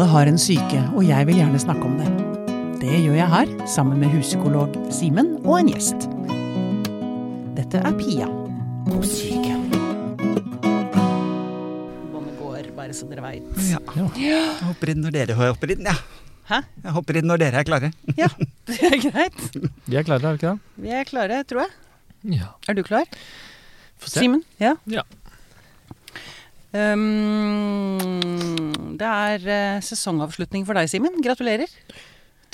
Alle har en syke, og jeg vil gjerne snakke om det. Det gjør jeg her, sammen med huspsykolog Simen og en gjest. Dette er Pia på syke. Båndet går, bare så dere veit. Ja. Jeg hopper inn når dere hopper inn, ja. Hæ? Jeg hopper inn når dere er klare. Ja, det er greit. Vi er klare, er vi ikke det? Vi er klare, tror jeg. Ja. Er du klar? Simen? Ja. Ja. Um, det er eh, sesongavslutning for deg, Simen. Gratulerer.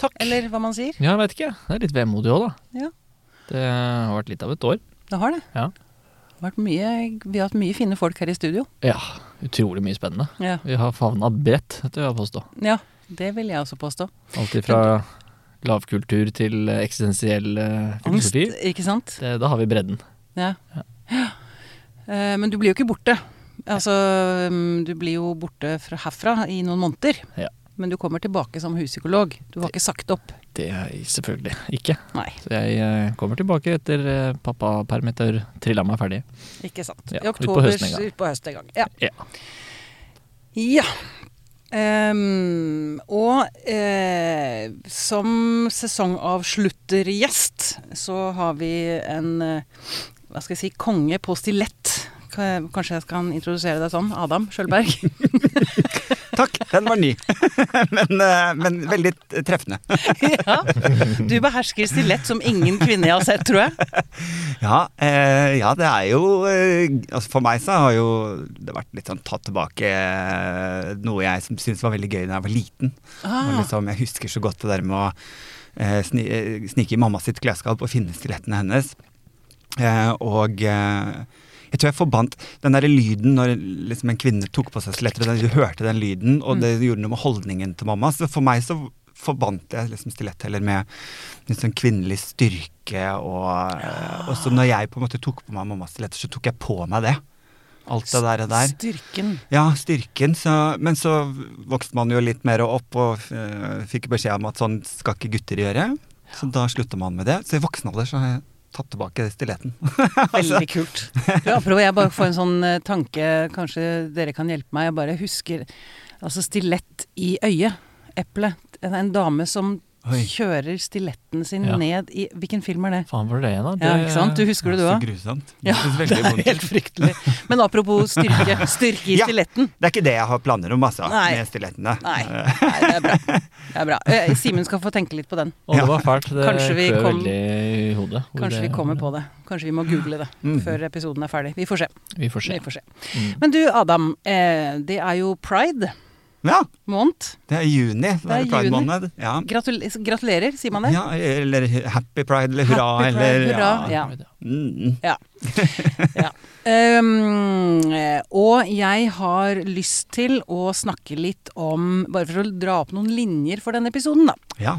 Takk. Eller hva man sier. Ja, jeg vet ikke. Det er litt vemodig òg, da. Ja. Det har vært litt av et år. Det har det. Ja. Det har mye, vi har hatt mye fine folk her i studio. Ja, utrolig mye spennende. Ja, Vi har favna bredt, dette vil jeg påstå. ja det vil jeg også påstå. Alt fra lavkultur til eh, eksistensiell filosofi. Angst, ikke sant? Det, da har vi bredden. Ja. ja. Men du blir jo ikke borte. Altså, mm, du blir jo borte fra herfra i noen måneder. Ja. Men du kommer tilbake som huspsykolog. Du har ikke sagt opp. Det er selvfølgelig ikke. Nei, Så jeg eh, kommer tilbake etter eh, pappaperm etter trilla meg ferdig. ikke sant. Ja, I oktober, høsten en gang. ut på høsten en gang. Ja. Ja. Ja. Um, og uh, som sesongavsluttergjest så har vi en uh, hva skal jeg si, konge på stilett. Ka- Kanskje jeg skal introdusere deg sånn? Adam Sjølberg. Takk, den var ny. men, eh, men veldig treffende. ja. Du behersker stilett som ingen kvinne jeg har sett, tror jeg. Ja, eh, ja det er jo eh, altså For meg så har jo det vært litt sånn tatt tilbake eh, noe jeg som syntes var veldig gøy da jeg var liten. Ah, liksom, jeg husker så godt det der med å eh, sni, eh, snike i mamma sitt klesskap og finne stilettene hennes. Eh, og eh, jeg tror jeg forbandt den der lyden når liksom en kvinne tok på seg stiletter, og du hørte den lyden, og det gjorde noe med holdningen til mamma. Så for meg så forbandt jeg liksom stilettheller med liksom kvinnelig styrke, og, ja. og så når jeg på en måte tok på meg mammas stiletter, så tok jeg på meg det. Alt det der. der. Styrken. Ja, styrken. Så, men så vokste man jo litt mer opp og eh, fikk beskjed om at sånn skal ikke gutter gjøre. Så da slutta man med det. Så i voksen alder så har jeg tatt tilbake stiletten. Veldig kult. Du, apropos, jeg bare får en sånn eh, tanke, kanskje dere kan hjelpe meg. Jeg bare husker altså stilett i øyet. Eple. En dame som Oi. kjører stiletten sin Ja. ned i Hvilken film er det? Faen var det det, da? Ja, ikke sant? Du husker det, du òg? grusomt. Ja, Det det er vondt helt fryktelig. Men apropos styrke. Styrke i Ja. stiletten. Det er ikke det jeg har planer om, altså. Nei. Med stilettene. Nei, nei, det er bra. Det er bra. Eh, Simen skal få tenke litt på den. Å, det var fælt. Det Kanskje vi kom- veldig i hodet. Kanskje vi kommer på det. Kanskje vi må google det Mm. før episoden er ferdig. Vi får se. Vi får se. Vi får se. Mm. Men du Adam, eh, det er jo pride Ja, måned. det er juni. Det er er pride-måned. Ja. Gratul gratulerer, sier man det? ja, eller happy pride, eller hurra, Happy pride, eller hurra. Ja. Ja. Mm. Ja. Um, eh, og jeg har lyst til å snakke litt om Bare for å dra opp noen linjer for denne episoden, da. ja.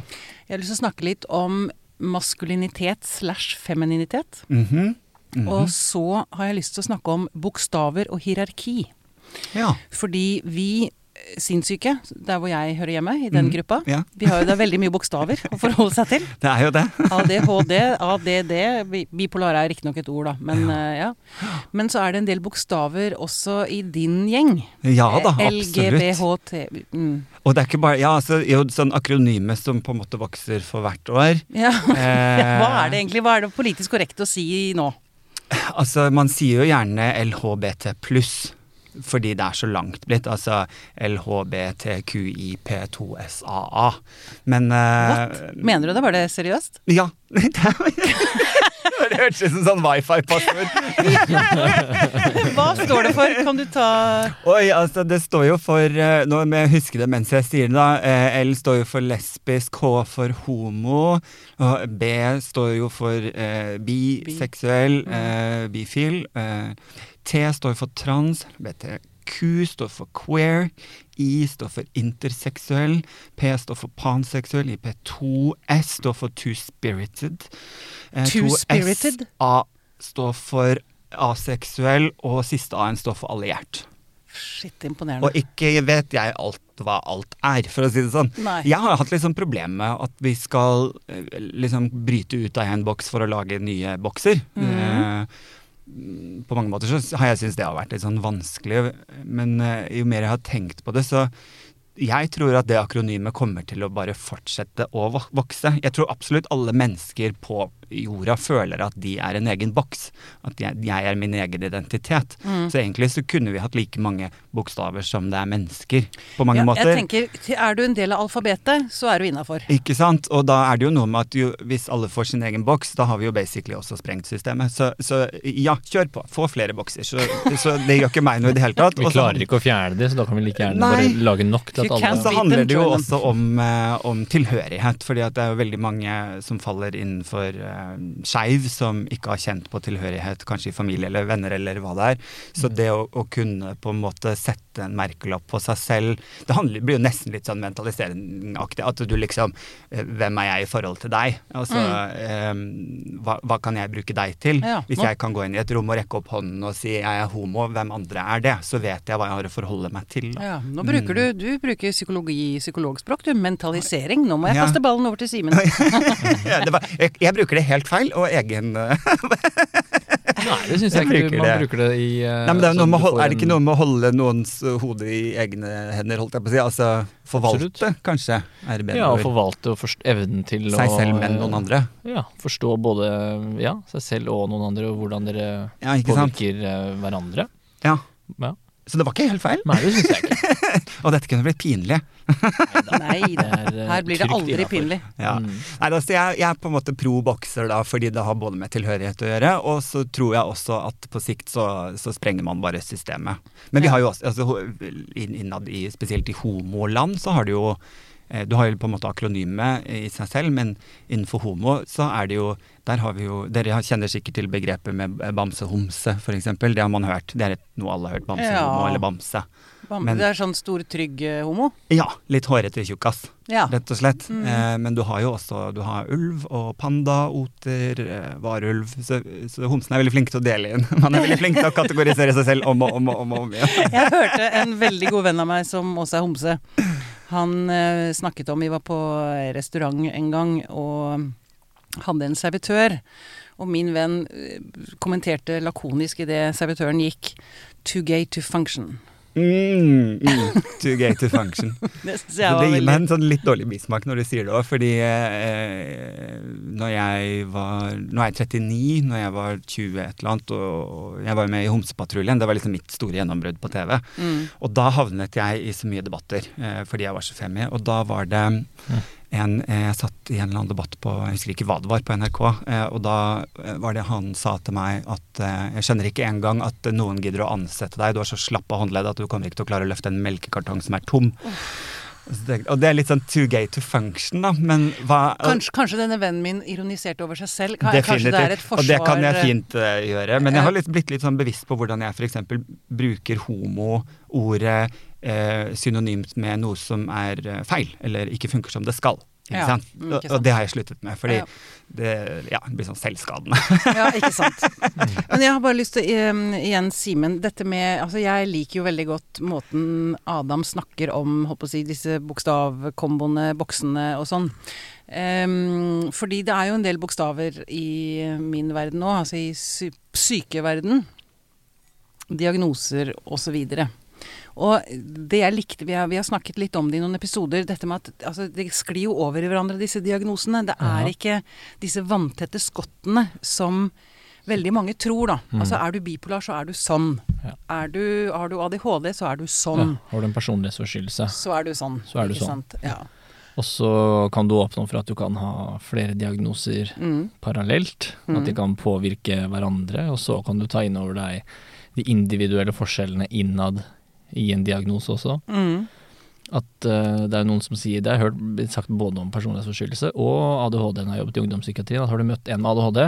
Jeg har lyst til å snakke litt om maskulinitet slash femininitet. Mhm. Mhm. Og så har jeg lyst til å snakke om bokstaver og hierarki. ja. Fordi vi sinnssyke, der hvor jeg hører hjemme, i den mm, gruppa, ja. vi har jo da veldig mye bokstaver å forholde seg til. Det er jo det. ADHD, ADD bi- Bipolar er riktignok et ord, da, men eh, ja. Men så er det en del bokstaver også i din gjeng. Ja da, Eh, absolutt. LGBHT mm. Og det er ikke bare Ja, altså, jo, sånn akronyme som på en måte vokser for hvert år. ja. Eh, Hva er det egentlig? Hva er det politisk korrekt å si nå? Altså, man sier jo gjerne LHBT pluss. Fordi det er så langt blitt. Altså LHBTQIP2SAA. Men eh, What? Mener du det? Var det seriøst? Ja. det hørtes ut som sånn wifi-passord. Hva står det for? Kan du ta Oi, altså det står jo for eh, Nå må jeg huske det mens jeg sier det, da. Eh, L står jo for lesbisk, H for homo. Og B står jo for eh, biseksuell, eh, bifil. Eh, T står for trans. BTQ står for queer. I står for interseksuell. P står for panseksuell. IP2S står for two-spirited. Eh, Two-spirited? 2SA står for aseksuell, og siste A-en står for alliert. Shit, imponerende. Og ikke vet jeg alt hva alt er, for å si det sånn. Nei. Jeg har hatt litt sånn problem med at vi skal eh, liksom bryte ut av en boks for å lage nye bokser. Eh, på mange måter så har jeg syntes det har vært litt sånn vanskelig, men eh, jo mer jeg har tenkt på det, så jeg tror at det akronymet kommer til å bare fortsette å vokse. Jeg tror absolutt alle mennesker på jorda føler at de er en egen boks. At jeg, jeg er min egen identitet. Mm. Så egentlig så kunne vi hatt like mange bokstaver som det er mennesker, på mange Ja, måter. jeg tenker, Er du en del av alfabetet, så er du innafor. Ikke sant? Og da er det jo noe med at jo, hvis alle får sin egen boks, da har vi jo basically også sprengt systemet. Så, så ja, kjør på. Få flere bokser. Så, så det gjør ikke meg noe i det hele tatt. Vi klarer ikke å fjerne det, så da kan vi like gjerne Nei. bare lage nok til at alle så handler det jo også om, eh, om tilhørighet, fordi at det er jo veldig mange som faller innenfor eh, skeiv, som ikke har kjent på tilhørighet, kanskje i familie eller venner eller hva det er. Så det å, å kunne på en måte sette en merkelapp på seg selv, det handler, blir jo nesten litt sånn mentaliseringaktig. At du liksom eh, Hvem er jeg i forhold til deg? Altså, eh, hva, hva kan jeg bruke deg til? Ja, Hvis jeg kan gå inn i et rom og rekke opp hånden og si jeg er homo, hvem andre er det? Så vet jeg hva jeg har å forholde meg til. Ja, nå bruker du, du bruker psykologi, psykologspråk, du. Mentalisering. Nå må jeg kaste ballen over til Simen. ja, jeg, jeg bruker det helt feil, og egen eh, Nei, det syns jeg Jeg ikke. Man det. bruker det i eh, Nei, men det er, så noe med, å holde- er det ikke noe med å holde noens uh, hode i egne hender, holdt jeg på å si? Altså forvalte, kanskje, er det bedre Ja, og forvalte og forst evnen til Seg å selv, men noen andre. Ja, forstå både ja, seg selv og noen andre, og hvordan dere Ja, påvirker sant? eh, hverandre. Ja. Ja. Så det var ikke helt feil. Nei, det syns jeg ikke. Og dette kunne blitt pinlig. Nei. Det er, eh, Her blir det aldri innenfor. pinlig. Ja. Mm. Nei, altså, jeg, jeg er på en måte pro bokser da, fordi det har både med tilhørighet å gjøre, og så tror jeg også at på sikt så, så sprenger man bare systemet. Men vi har jo også, altså, innad i, spesielt i homoland, så har du jo du har jo på en måte akronymet i seg selv, men innenfor homo så er det jo Der har vi jo Dere kjenner sikkert til begrepet med eh, bamse-homse, f.eks. Det har man hørt. Det er et, noe alle har hørt. Bamse-homo Ja. eller bamse. Bam, Men- det er sånn stor, trygg eh, homo. Ja, litt hårete tjukkas Ja. rett og slett. Mm. Eh, men du har jo også du har ulv og panda, oter, eh, varulv. Så, så homsene er veldig flinke til å dele inn. Man er veldig flink til å kategorisere seg selv om og om og om, og om igjen. Jeg hørte en veldig god venn av meg som også er homse. Han eh, snakket om Vi var på restaurant en gang og hadde en servitør. Og min venn eh, kommenterte lakonisk idet servitøren gikk Too gay to function. Mm, mm, too gay to function. Det gir veldig meg en sånn litt dårlig bismak når du sier det òg, fordi eh, når jeg var Nå er jeg 39, når jeg var 20 et eller annet, og jeg var med i Homsepatruljen, det var liksom mitt store gjennombrudd på TV. mm. Og da havnet jeg i så mye debatter, eh, fordi jeg var så femi. Og da var det en eh, Jeg satt i en eller annen debatt på Jeg husker ikke hva det var, på NRK. Eh, og da eh, var det han sa til meg at jeg skjønner ikke engang at noen gidder å ansette deg. Du har så slappe håndledd at du kommer ikke til å klare å løfte en melkekartong som er tom. Det- Og det er litt sånn too gay to function, da. Men hva Kanskje, kanskje denne vennen min ironiserte over seg selv? Ka- Kanskje Definitivt. det er et forsvar Og det kan jeg fint gjøre. Men jeg har litt, blitt litt sånn bevisst på hvordan jeg f.eks. bruker homo-ordet eh, synonymt med noe som er eh, feil, eller ikke funker som det skal. Ikke Ja, sant? mm, Og, ikke sant. og det har jeg sluttet med, fordi Ja. det, ja, det blir sånn selvskadende. Ja, ikke sant. Men jeg har bare lyst til, um, igjen, Simen, dette med Altså, jeg liker jo veldig godt måten Adam snakker om, holdt på å si, disse bokstavkomboene, boksene og sånn. Um, fordi det er jo en del bokstaver i min verden nå, altså i sy sykeverden. Diagnoser osv. Og det jeg likte, vi har, vi har snakket litt om det i noen episoder, dette med at altså, det sklir jo over i hverandre, disse diagnosene. Det er Ja. ikke disse vanntette skottene som veldig mange tror, da. Mm. Altså er du bipolar, så er du sånn. Ja. Er du, har du ADHD, så er du Ja, sånn. har du en personlighetsforstyrrelse, Så er du sånn. Så er du sånn. Ja. og så kan du åpne for at du kan ha flere diagnoser Mm. parallelt. At de Mm. kan påvirke hverandre, og så kan du ta inn over deg de individuelle forskjellene innad i en diagnose også. Mm. At uh, det er noen som sier Det har hørt blitt sagt både om personlighetsforstyrrelse og ADHD når jeg har jobbet i ungdomspsykiatrien. At har du møtt en med ADHD,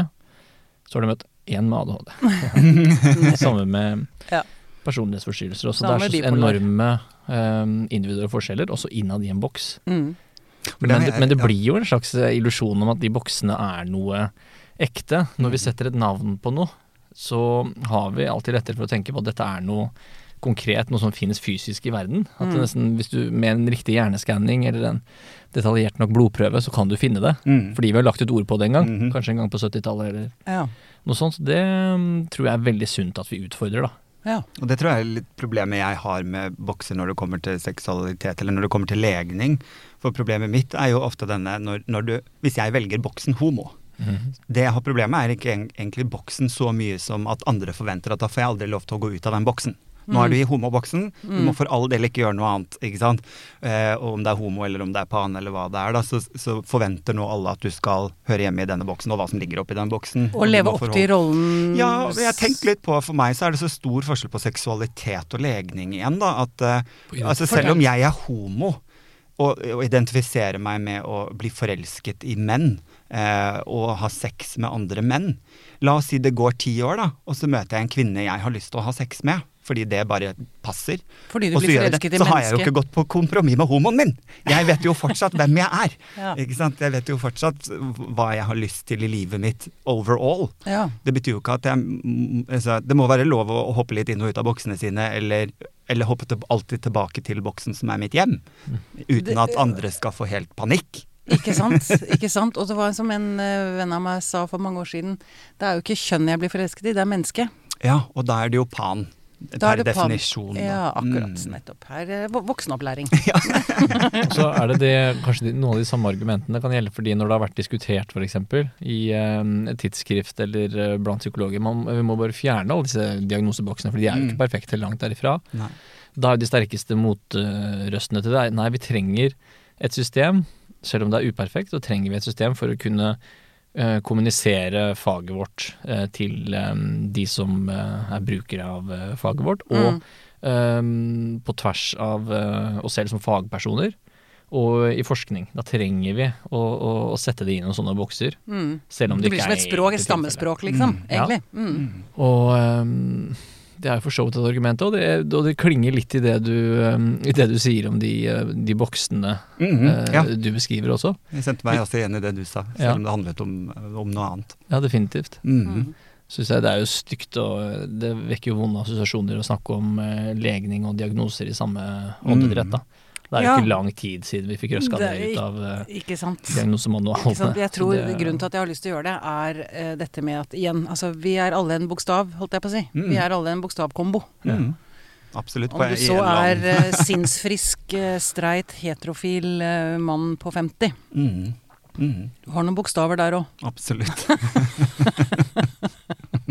så har du møtt en med ADHD. Samme med Ja. personlighetsforstyrrelser også. Samme det er så bipolar. enorme um, individuelle forskjeller, også innad i en boks. Mm. Men Men det men det blir jo en slags eh, illusjon om at de boksene er noe ekte. Når vi Mm. setter et navn på noe, så har vi alltid lettere for å tenke på at dette er noe konkret, noe som finnes fysisk i verden. At det Mm. nesten, hvis du med en riktig hjerneskanning eller en detaljert nok blodprøve, så kan du finne det. Mm. Fordi vi har lagt et ord på det en gang. Mhm. Kanskje en gang på 70-tallet eller Ja. noe sånt. Så det mm, tror jeg er veldig sunt at vi utfordrer, da. Ja. Og det tror jeg er litt problemet jeg har med bokser når det kommer til seksualitet, eller når det kommer til legning. For problemet mitt er jo ofte denne når, når du Hvis jeg velger boksen homo, Mhm. det jeg har problemet er ikke egentlig boksen så mye som at andre forventer at da får jeg aldri lov til å gå ut av den boksen. Nå er du i homoboksen, du må for all del ikke gjøre noe annet. ikke sant? Eh, om det er homo eller om det er pan eller hva det er, da, så, så forventer nå alle at du skal høre hjemme i denne boksen, og hva som ligger oppi den boksen. Og og leve opp til rollen ja, jeg tenkte litt på, for meg så er det så stor forskjell på seksualitet og legning igjen, da. At eh, altså selv om jeg er homo, og, og identifiserer meg med å bli forelsket i menn, eh, og ha sex med andre menn La oss si det går ti år, da, og så møter jeg en kvinne jeg har lyst til å ha sex med. Fordi det bare passer. Fordi du Og så blir forelsket i Så har jeg jo ikke gått på kompromiss med homoen min! Jeg vet jo fortsatt hvem jeg er. Ja. Ikke sant? Jeg vet jo fortsatt hva jeg har lyst til i livet mitt overall. Ja. Det betyr jo ikke at jeg altså, Det må være lov å, hoppe litt inn og ut av boksene sine, eller, eller hoppe alltid tilbake til boksen som er mitt hjem. Uten at andre skal få helt panikk. Ikke sant? ikke sant? Og det var som en eh, venn av meg sa for mange år siden, det er jo ikke kjønn jeg blir forelsket i, det er menneske. Ja, og da er det jo pan. Da per er det definisjon. da. Ja, akkurat. Mm. Nettopp. Her er vo- voksenopplæring. Og så er det, det kanskje de, noen av de samme argumentene kan gjelde for de når det har vært diskutert f.eks. i eh, et tidsskrift eller eh, blant psykologer. Man, vi må bare fjerne alle disse diagnoseboksene, for de er jo Mm. ikke perfekte langt derifra. Nei. Da er de sterkeste motrøstene til det nei, vi trenger et system, selv om det er uperfekt, så trenger vi et system for å kunne kommunisere faget vårt eh, til eh, de som eh, er brukere av eh, faget vårt, og Mm. eh, på tvers av eh, oss selv som fagpersoner. Og i forskning. Da trenger vi å, å, å sette det inn i noen sånne bokser. Mm. Selv om Det det, blir ikke som et språk, et stammespråk, liksom. Mm. Ja. Egentlig. Mm. og det er jo for så vidt et argument, og det, og det klinger litt i det du, ehm, i det du sier om de, eh, de boksene mm -hmm, ja. du beskriver også. Jeg sendte meg også igjen i det du sa, selv Ja. om det handlet om, om noe annet. Ja, definitivt. Mm -hmm. Synes jeg det er jo stygt, og det vekker jo vonde assosiasjoner å snakke om legning og diagnoser i samme åndedrett, da. Det er jo Ja. ikke lang tid siden vi fikk røska Det det ut av uh, Ikke sant. diagnosemanualene. Ikke sant? Jeg tror det- Grunnen til at jeg har lyst til å gjøre det, er uh, dette med at igjen, altså vi er alle en bokstav, holdt jeg på å si. Mm. Vi er alle en bokstavkombo. Mhm. Absolutt. Om du så er eh, sinnsfrisk, uh, streit, heterofil eh, mann på 50. Mm. Mhm. Du har noen bokstaver der òg. Absolutt.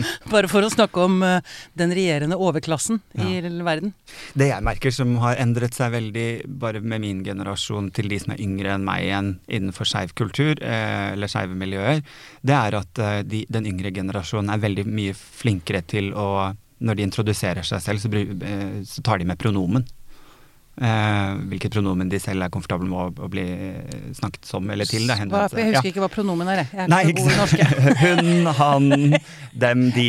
Bare for å snakke om eh, den regjerende overklassen i verden. Det jeg merker som har endret seg veldig, bare med min generasjon til de som er yngre enn meg igjen innenfor skeiv kultur, eh, eller skeive miljøer, det er at eh, de, den yngre generasjonen er veldig mye flinkere til å Når de introduserer seg selv, så, så tar de med pronomen. Eh, hvilket pronomen de selv er komfortable med å, bli eh, snakket som eller til. Hva, henvendt- jeg husker ikke hva pronomen er, jeg. Er Nei, ikke sant. Hun, han, dem, de,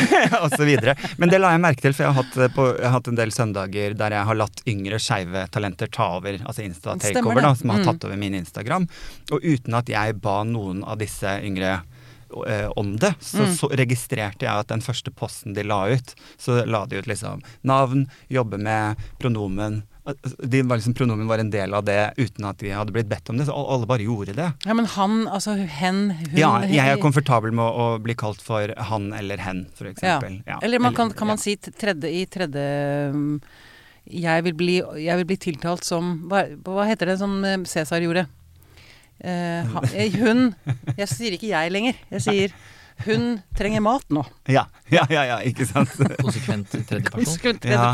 videre. Men det la jeg merke til, for jeg har hatt, eh, på, jeg har hatt en del søndager der jeg har latt yngre skeive talenter ta over, altså Insta-takeover, da, som har Mm. tatt over min Instagram. Og uten at jeg ba noen av disse yngre om det, så, Mm. så registrerte jeg at den første posten de la ut, så la de ut liksom navn, jobbe med, pronomen. De var liksom, pronomen var en del av det uten at de hadde blitt bedt om det, så alle bare gjorde det. Ja, men han, altså hen, hun Ja, jeg er komfortabel med å bli kalt for han eller hen, for Ja. Ja. Eller man kan, kan man si tredje, i tredje um, jeg vil, bli, jeg vil bli tiltalt som Hva, hva heter det som eh, Cæsar gjorde? Eh, ha, eh, hun Jeg sier ikke jeg lenger. Jeg sier hun trenger mat nå. Ja, ja, ja, ja, ikke sant. Konsekvent tredjeperson. Tredje Ja.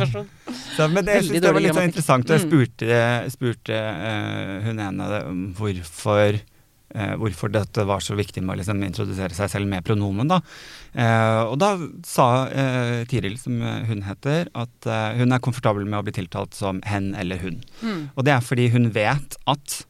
Så, men det, jeg synes det var litt så interessant, og jeg Mm. spurte, spurte uh, hun ene om hvorfor eh, hvorfor dette var så viktig med å liksom introdusere seg selv med pronomen. da. Eh, og da sa eh, Tiril, som hun heter, at eh, hun er komfortabel med å bli tiltalt som hen eller hun. Mm. Og det er fordi hun vet at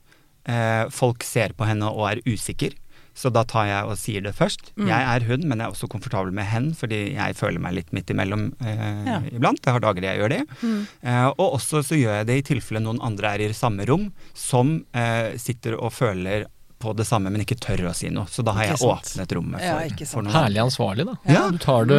eh, folk ser på henne og er usikker. Så da tar jeg og sier det først. Mm. Jeg er hun, men jeg er også komfortabel med hen, fordi jeg føler meg litt midt imellom eh, Ja. iblant. Jeg har dager jeg gjør det. Mm. Eh, og også så gjør jeg det i tilfelle noen andre er i samme rom, som eh, sitter og føler på det samme, men ikke tør å si noe. Så da har jeg åpnet rommet for, ja, sant. for noe. Herlig ansvarlig, da. Ja. Du tar det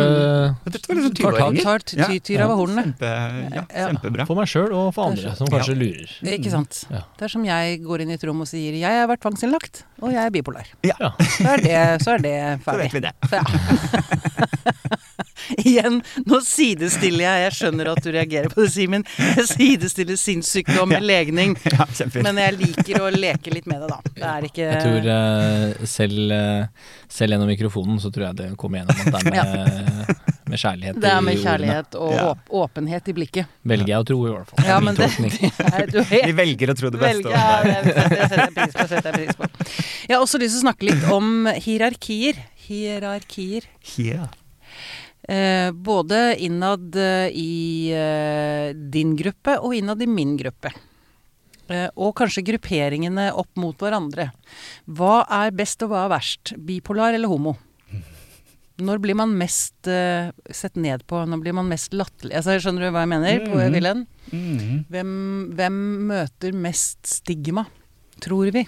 Dette var liksom Tar 20-åringer. Tar ty- ty- hornene. Kjempe, ja, Ja. kjempebra. for meg sjøl og for andre som kanskje lurer. Ikke sant. Ja. Det er som jeg går inn i et rom og sier 'jeg har vært tvangsinnlagt', og jeg er bipolar. Ja, Ja. Så er det, så er det så vet vi det. Ja. Igjen, nå sidestiller jeg Jeg skjønner at du reagerer på det, Simen. Jeg sidestiller sinnssykdom med legning. Ja. Men jeg liker å leke litt med det, da. Det er ikke Jeg tror uh, selv, uh, selv gjennom mikrofonen så tror jeg det kommer gjennom at det er med, med kjærlighet Det er med kjærlighet og Ja. åp åpenhet i blikket. Velger jeg å tro, i hvert fall. Ja, men det, det er, du Vi velger å tro det beste velger, ja, det setter jeg pris på. setter jeg pris på. Jeg har også lyst til å snakke litt om hierarkier. Hierarkier. Yeah. Eh, både innad i eh, din gruppe og innad i min gruppe. Eh, og kanskje grupperingene opp mot hverandre. Hva er best og hva er verst? Bipolar eller homo? Når blir man mest uh, sett ned på? Når blir man mest latterlig? Altså, skjønner du hva jeg mener, på Mhm. Wilhelm? Mhm. Hvem, hvem møter mest stigma, tror vi,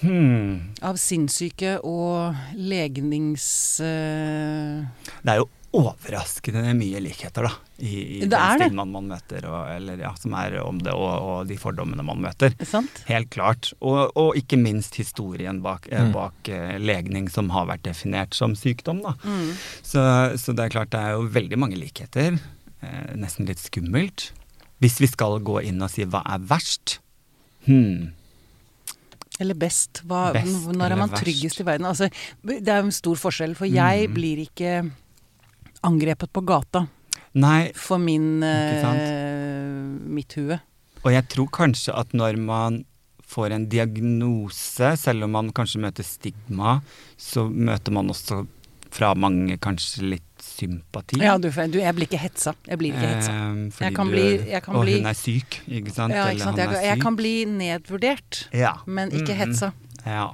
Hmm. av sinnssyke og legnings... Uh... Det er jo overraskende mye likheter, da. I, i Det den er stigmaen man møter, og, eller, ja, som er om det, og, og de fordommene man møter. sant? Helt klart. Og, og ikke minst historien bak, eh, Mm. bak eh, legning som har vært definert som sykdom. Da. Mm. Så, så det er klart det er jo veldig mange likheter. Eh, nesten litt skummelt. Hvis vi skal gå inn og si hva er verst? Hmm. Eller best. Hva, Best når er man tryggest i verden? Altså, det er jo en stor forskjell, for jeg Mm. blir ikke angrepet på gata Nei, for min uh, mitt hue. og jeg tror kanskje at når man får en diagnose, selv om man kanskje møter stigma, så møter man også fra mange kanskje litt sympati. Ja, du, du, jeg blir ikke hetsa. Jeg blir ikke hetsa. Eh, fordi Jeg kan du, bli- jeg kan og bli- hun er syk, ikke sant? Ja, ikke sant? han Jeg, er jeg kan bli nedvurdert, ja. men ikke Mhm. hetsa. Ja.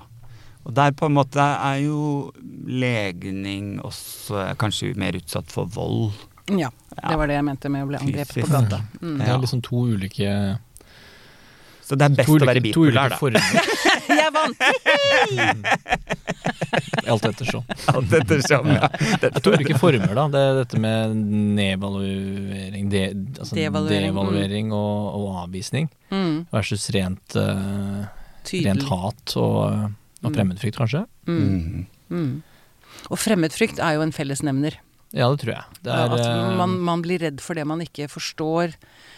Og der på en måte er jo legning også kanskje mer utsatt for vold. Ja, det var det jeg mente med å bli angrepet på gata. Mm. Det er liksom to ulike Så det er best to å være ulike, bipolar, da. former. Jeg vant! Alt ettersom. Alt ettersom, ja. Det er to ulike former, da. Det er dette med nedvaluering de, altså Devaluering, devaluering og, og avvisning Mm. versus rent, uh, rent hat og, og Mm. fremmedfrykt, kanskje. Mm. Mm. Mm. Og fremmedfrykt er jo en fellesnevner. Ja, det tror jeg. Det er, at eh, man, man blir redd for det man ikke forstår.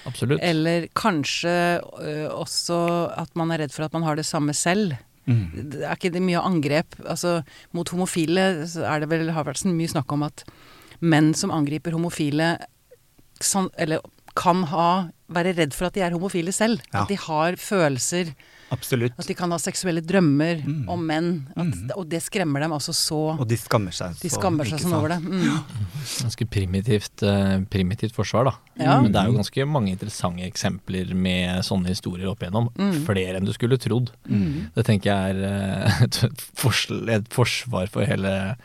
Absolutt. Eller kanskje ø, også at man er redd for at man har det samme selv. Mm. Det er ikke det mye angrep. Altså, mot homofile så er det vel, har vært mye snakk om at menn som angriper homofile, san, eller kan ha, være redd for at de er homofile selv. Ja. At de har følelser, Absolutt. at de kan ha seksuelle drømmer Mm. om menn. At, Mm. Og det skremmer dem altså så Og de skammer seg De skammer seg ikke sånn over det. Mm. Ganske primitivt, uh, primitivt forsvar, da. Ja. Men det er jo ganske mange interessante eksempler med sånne historier opp igjennom. Mm. Flere enn du skulle trodd. Mm. Det tenker jeg er uh, et, et forsvar for hele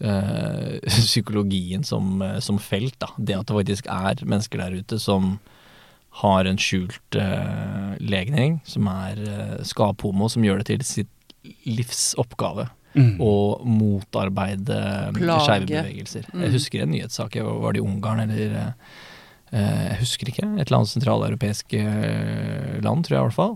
Uh, psykologien som, som felt. Da. Det at det faktisk er mennesker der ute som har en skjult uh, legning, som er uh, skaphomo, som gjør det til sitt livs oppgave Mm. å motarbeide Plage. skeive bevegelser. Mm. Jeg husker en nyhetssak, var det i Ungarn eller eh, eh, Jeg husker ikke. Et eller annet sentraleuropeisk eh, land, tror jeg i hvert fall.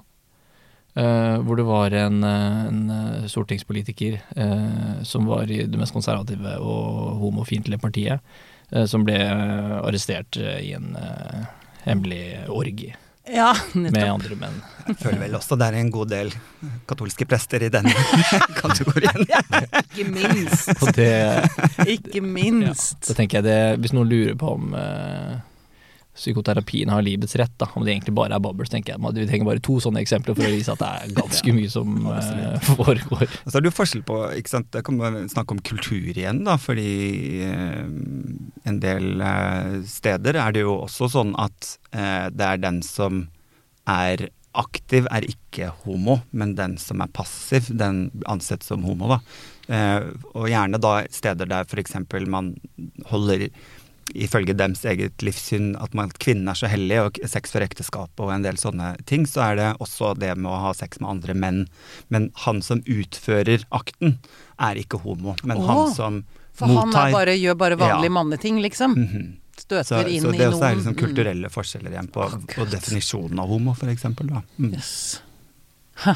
Uh, hvor det var en, eh, en eh, stortingspolitiker uh, som var i det mest konservative og homofiendtlige partiet, uh, som ble eh, arrestert eh, i en eh, hemmelig orgi. Ja, med andre menn. Jeg føler vel også det er en god del katolske prester i denne kategorien. Ikke minst. Og det, Ikke ja, minst. så tenker jeg det, hvis noen lurer på om eh, psykoterapien har livets rett, da, om det egentlig bare er babbel, tenker jeg vi trenger bare to sånne eksempler for å vise at det er ganske mye som eh, foregår. Så er det jo forskjell på ikke sant? Det kan snakke om kultur igjen, da, fordi eh, en del eh, steder er det jo også sånn at eh, det er den som er aktiv, er ikke homo, men den som er passiv, den ansett som homo, da. Eh, og gjerne da steder der f.eks. man holder ifølge dems eget livssyn at, man, at kvinnen er så hellig, og sex for ekteskap og en del sånne ting, så er det også det med å ha sex med andre menn. Men han som utfører akten, er ikke homo, men oh, han som For han mottar er bare, gjør bare vanlige Ja. manneting, liksom. Mhm. Støter Så, inn så i det noen også er liksom Mm. kulturelle forskjeller igjen på, på definisjonen av homo, for eksempel. Da. Mm. Yes. Ha.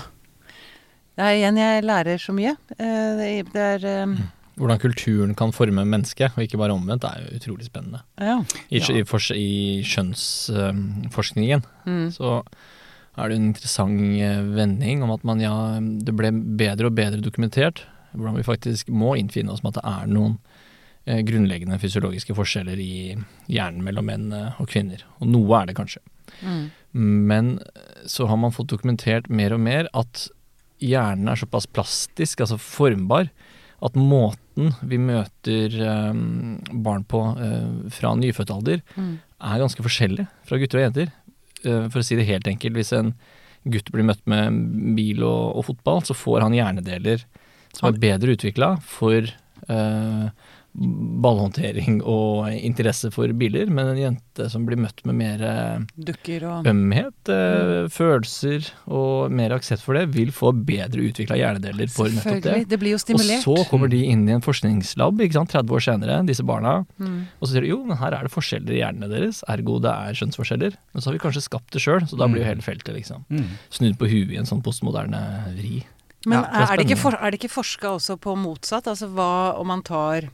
Det er igjen, jeg lærer så mye. Eh, Det det er eh, hvordan kulturen kan forme mennesket, og ikke bare omvendt, er jo utrolig spennende. Ja. I, Ja. i, i skjønnsforskningen Mm. så er det en interessant eh, vending om at man, ja, det ble bedre og bedre dokumentert hvordan vi faktisk må innfinne oss med at det er noen eh, grunnleggende fysiologiske forskjeller i hjernen mellom menn eh, og kvinner. Og noe er det kanskje. Mm. Men eh, så har man fått dokumentert mer og mer at hjernen er såpass plastisk, altså formbar, at måten vi møter eh, barn på eh, fra nyfødt alder, Mm. er ganske forskjellig fra gutter og jenter. Eh, For å si det helt enkelt, hvis en gutt blir møtt med bil og, og fotball, så får han hjernedeler som er bedre utvikla for eh, ballhåndtering og interesse for biler, men en jente som blir møtt med mer eh, Dukker og ømhet, mm. følelser og mer aksept for det, vil få bedre utvikla hjernedeler for nettopp det. Det blir jo stimulert. Og så kommer de inn i en forskningslab ikke sant, 30 år senere, disse barna, Mm. og så sier de jo, men her er det forskjeller i hjernene deres, ergo det er skjønnsforskjeller. Men så har vi kanskje skapt det sjøl, så da blir jo hele feltet liksom Mm. snudd på huet i en sånn postmoderne vri. Men Ja, det er det ikke for, er det ikke forska også på motsatt? Altså hva om man tar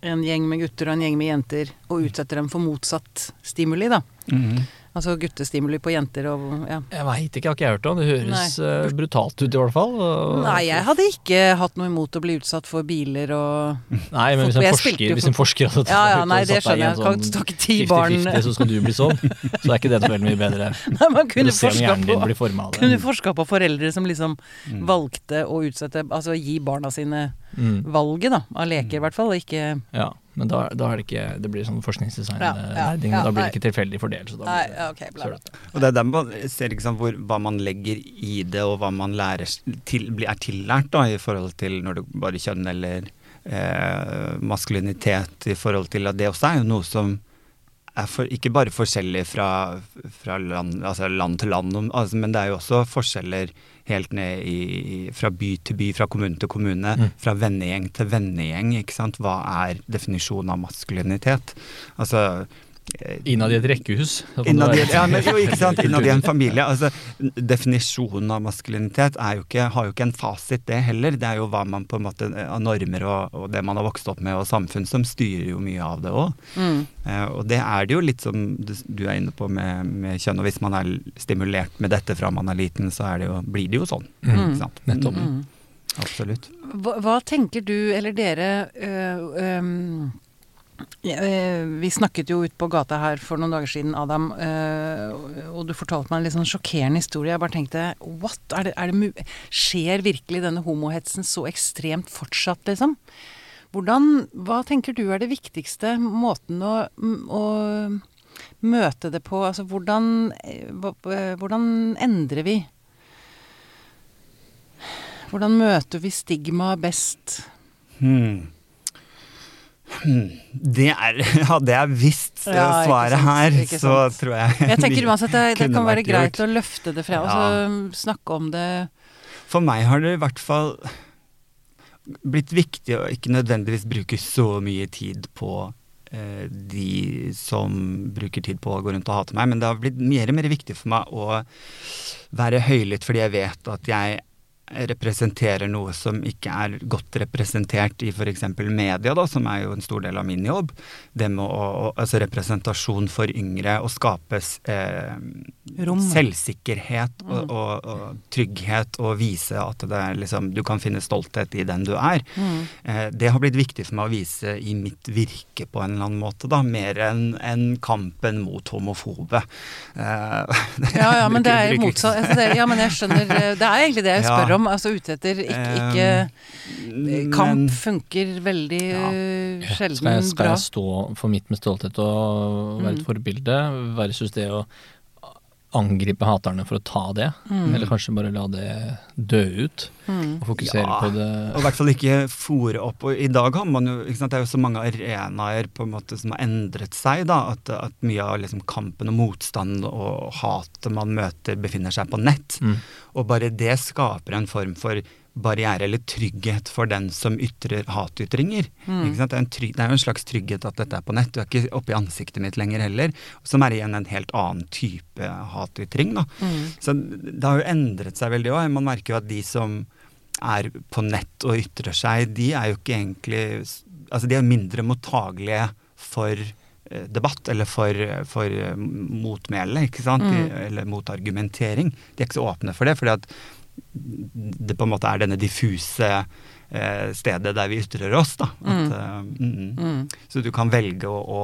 en gjeng med gutter og en gjeng med jenter og utsetter dem for motsatt stimuli, da? Mm. Altså guttestimuli på jenter og ja. Jeg veit ikke, jeg har ikke hørt om. Det høres Nei. brutalt ut i hvert fall. Og, Nei, jeg hadde ikke hatt noe imot å bli utsatt for biler og Nei, men hvis en forsker, hvis en forsker hadde Ja ja, nei, det skjønner jeg. en Kan sånn ikke ti barn 50-50, så skal du bli sånn, så er ikke det så veldig mye bedre. Nei, man kunne forska på kunne forska på foreldre som liksom Mm. valgte å utsette Altså gi barna sine Mm. valget, da. Av leker, i hvert fall. Ikke Ja, men da, da er det ikke Det blir sånn forskningsdesign Ja, eh, ja, ja, da blir det ikke tilfeldig fordelt. Så da blir det bla, bla. Og det er der man ser ikke sant, hvor, hva man legger i det, og hva man lærer, til, er tillært da, i forhold til når det bare kjønn eller eh, maskulinitet, i forhold til at det også er jo noe som er for, ikke bare forskjellig fra, fra land, altså land til land, altså, men det er jo også forskjeller helt ned i, fra by til by, fra kommune til kommune, Mm. fra vennegjeng til vennegjeng. ikke sant? Hva er definisjonen av maskulinitet? Altså Innad i et rekkehus. Innad i, ja, men, jo, ikke sant? Innad i en familie. Altså, definisjonen av maskulinitet er jo ikke, har jo ikke en fasit, det heller. Det er jo hva man på en måte av normer og, og det man har vokst opp med, og samfunn som styrer jo mye av det òg. mm. Eh, og det er det jo litt som du, du er inne på med, med kjønn. Og hvis man er stimulert med dette fra man er liten, så er det jo, blir det jo sånn. Mm. Ikke sant? Nettopp. Mm, Mm. absolutt. Hva, hva tenker du, eller dere øh, øh, Vi snakket jo ut på gata her for noen dager siden, Adam, øh, og du fortalte meg en litt sånn sjokkerende historie. Jeg bare tenkte what? Er det, er det skjer virkelig denne homohetsen så ekstremt fortsatt, liksom? Hvordan, hva tenker du er det viktigste måten å, å møte det på? Altså hvordan, eh, eh, hvordan endrer vi? Hvordan møter vi stigma best? Hmm. Hmm. Det er hadde det er visst eh, Ja, svaret her, så tror jeg Jeg tenker uansett det, det kan være greit gjort. å løfte det fra, Ja. altså snakke om det. For meg har det i hvert fall blitt viktig å ikke nødvendigvis bruke så mye tid på eh, de som bruker tid på å gå rundt og hate meg, men det har blitt mer og mer viktig for meg å være høylytt fordi jeg vet at jeg representerer noe som ikke er godt representert i f.eks. media, da, som er jo en stor del av min jobb. Det med å, altså representasjon for yngre, å skapes eh, selvsikkerhet og, Mm. og, og trygghet, og vise at det er liksom, du kan finne stolthet i den du er. Mm. Eh, det har blitt viktig for meg å vise i mitt virke på en eller annen måte, da, mer enn en kampen mot homofobe. Eh, Ja, ja, men det er motsatt. Altså, det, ja, men jeg skjønner eh, Det er egentlig det jeg spør om. Altså ute etter ikke, ikke Kamp men- funker veldig Ja. eh, Skal sjelden jeg, skal bra. jeg stå for mitt med stolthet og være Mm. et forbilde, versus det å angripe haterne for å ta det? Mm. Eller kanskje bare la det dø ut, Mm. og fokusere Ja. på det Og i hvert fall ikke fòre opp. Og i dag har man jo ikke sant, Det er jo så mange arenaer på en måte som har endret seg. da, At, at mye av liksom kampen og motstand og hatet man møter, befinner seg på nett. mm. Og bare det skaper en form for barriere eller trygghet for den som ytrer hatytringer. Mm. Det, er en trygg, det er jo en slags trygghet at dette er på nett. Du er ikke oppe i ansiktet mitt lenger heller. Som er igjen en helt annen type hatytring. da. Mm. Så det har jo endret seg veldig òg. Man merker jo at de som er på nett og ytrer seg, de er jo ikke egentlig Altså de er mindre mottagelige for eh, debatt eller for, for eh, motmæle, ikke sant? De, eller motargumentering. De er ikke så åpne for det, fordi at det på en måte er denne diffuse eh, stedet der vi ytrer oss, da. At, mm. mm, Mm. Så du kan velge å, å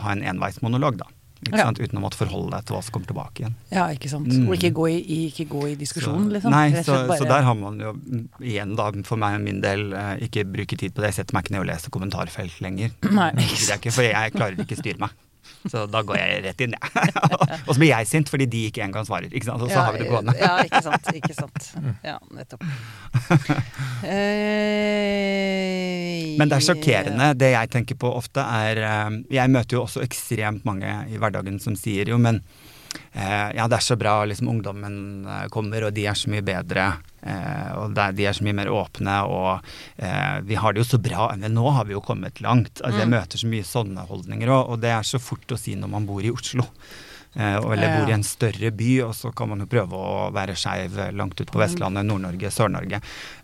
ha en enveismonolog, da. Ikke Ja. sant? Uten å måtte forholde deg til hva som kommer tilbake igjen. Ja, ikke sant. Mm. Og ikke gå i, ikke gå i diskusjon, Så- liksom. Nei, så, bare- så der har man jo mm, igjen, da, for meg og min del, eh, ikke bruke tid på det. Jeg setter meg ikke ned og leser kommentarfelt lenger. Nei, ikke jeg ikke, for jeg klarer ikke styre meg. Så da går jeg rett inn, jeg. og så blir jeg sint fordi de ikke engang svarer. Ikke sant? Og så Ja, har vi det gående. Ja, ikke sant. Ikke sant. Ja, nettopp. Eh, Men det er sjokkerende. Det jeg tenker på ofte, er eh, Jeg møter jo også ekstremt mange i hverdagen som sier jo, men ja, det er så bra, liksom ungdommen eh, kommer, og de er så mye bedre. Eh, og de er så mye mer åpne, og eh, vi har det jo så bra. Men nå har vi jo kommet langt. Altså, Jeg Mm. møter så mye sånne holdninger òg, og det er så fort å si når man bor i Oslo. Eh, eller bor i en større by, og så kan man jo prøve å være skeiv langt ut på Vestlandet, Nord-Norge, Sør-Norge.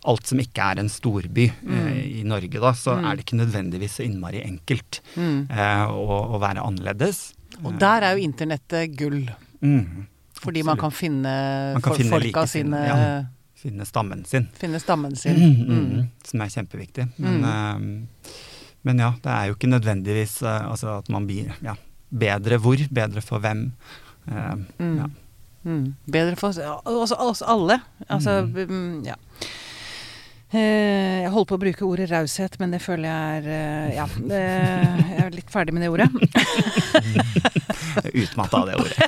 Alt som ikke er en storby eh, i Norge, da, så Mm. er det ikke nødvendigvis så innmari enkelt Mm. eh, å, å være annerledes. Og der er jo internettet gull. Mm, Fordi man kan finne, Man kan finne folka like sine ja. Finne stammen sin. Finne stammen sin. Mm, Mm. mm, som er kjempeviktig. Men, uh, men ja, det er jo ikke nødvendigvis uh, altså at man blir ja, bedre hvor, bedre for hvem. Uh, Mm. ja. Mm. Bedre for oss, oss, oss alle. Altså, mm, ja. Eh, Jeg holdt på å bruke ordet raushet, men det føler jeg er eh, Ja, jeg er litt ferdig med det ordet. Utmatta av det ordet.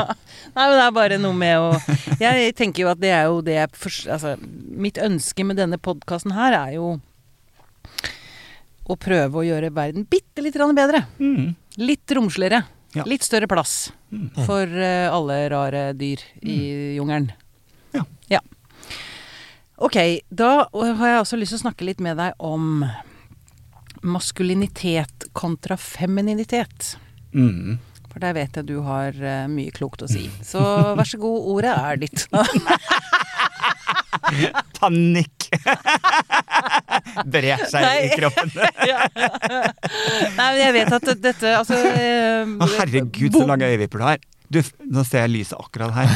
Nei, men det er bare noe med å Jeg tenker jo at det er jo det jeg Altså, mitt ønske med denne podkasten her er jo å prøve å gjøre verden bitte litt bedre. Mm. Litt romsligere. Ja. Litt større plass Mm. for eh, alle rare dyr i jungelen. Ja. ja. Ok, da har jeg også lyst til å snakke litt med deg om maskulinitet kontra femininitet. Mm. For der vet jeg du har eh, mye klokt å si. Så vær så god, ordet er ditt. Panikk! Brer seg Nei. i kroppen. Ja. Nei, men jeg vet at dette Altså eh, Å, herregud, så lange øyevipper du har. Du, nå ser jeg lyset akkurat her.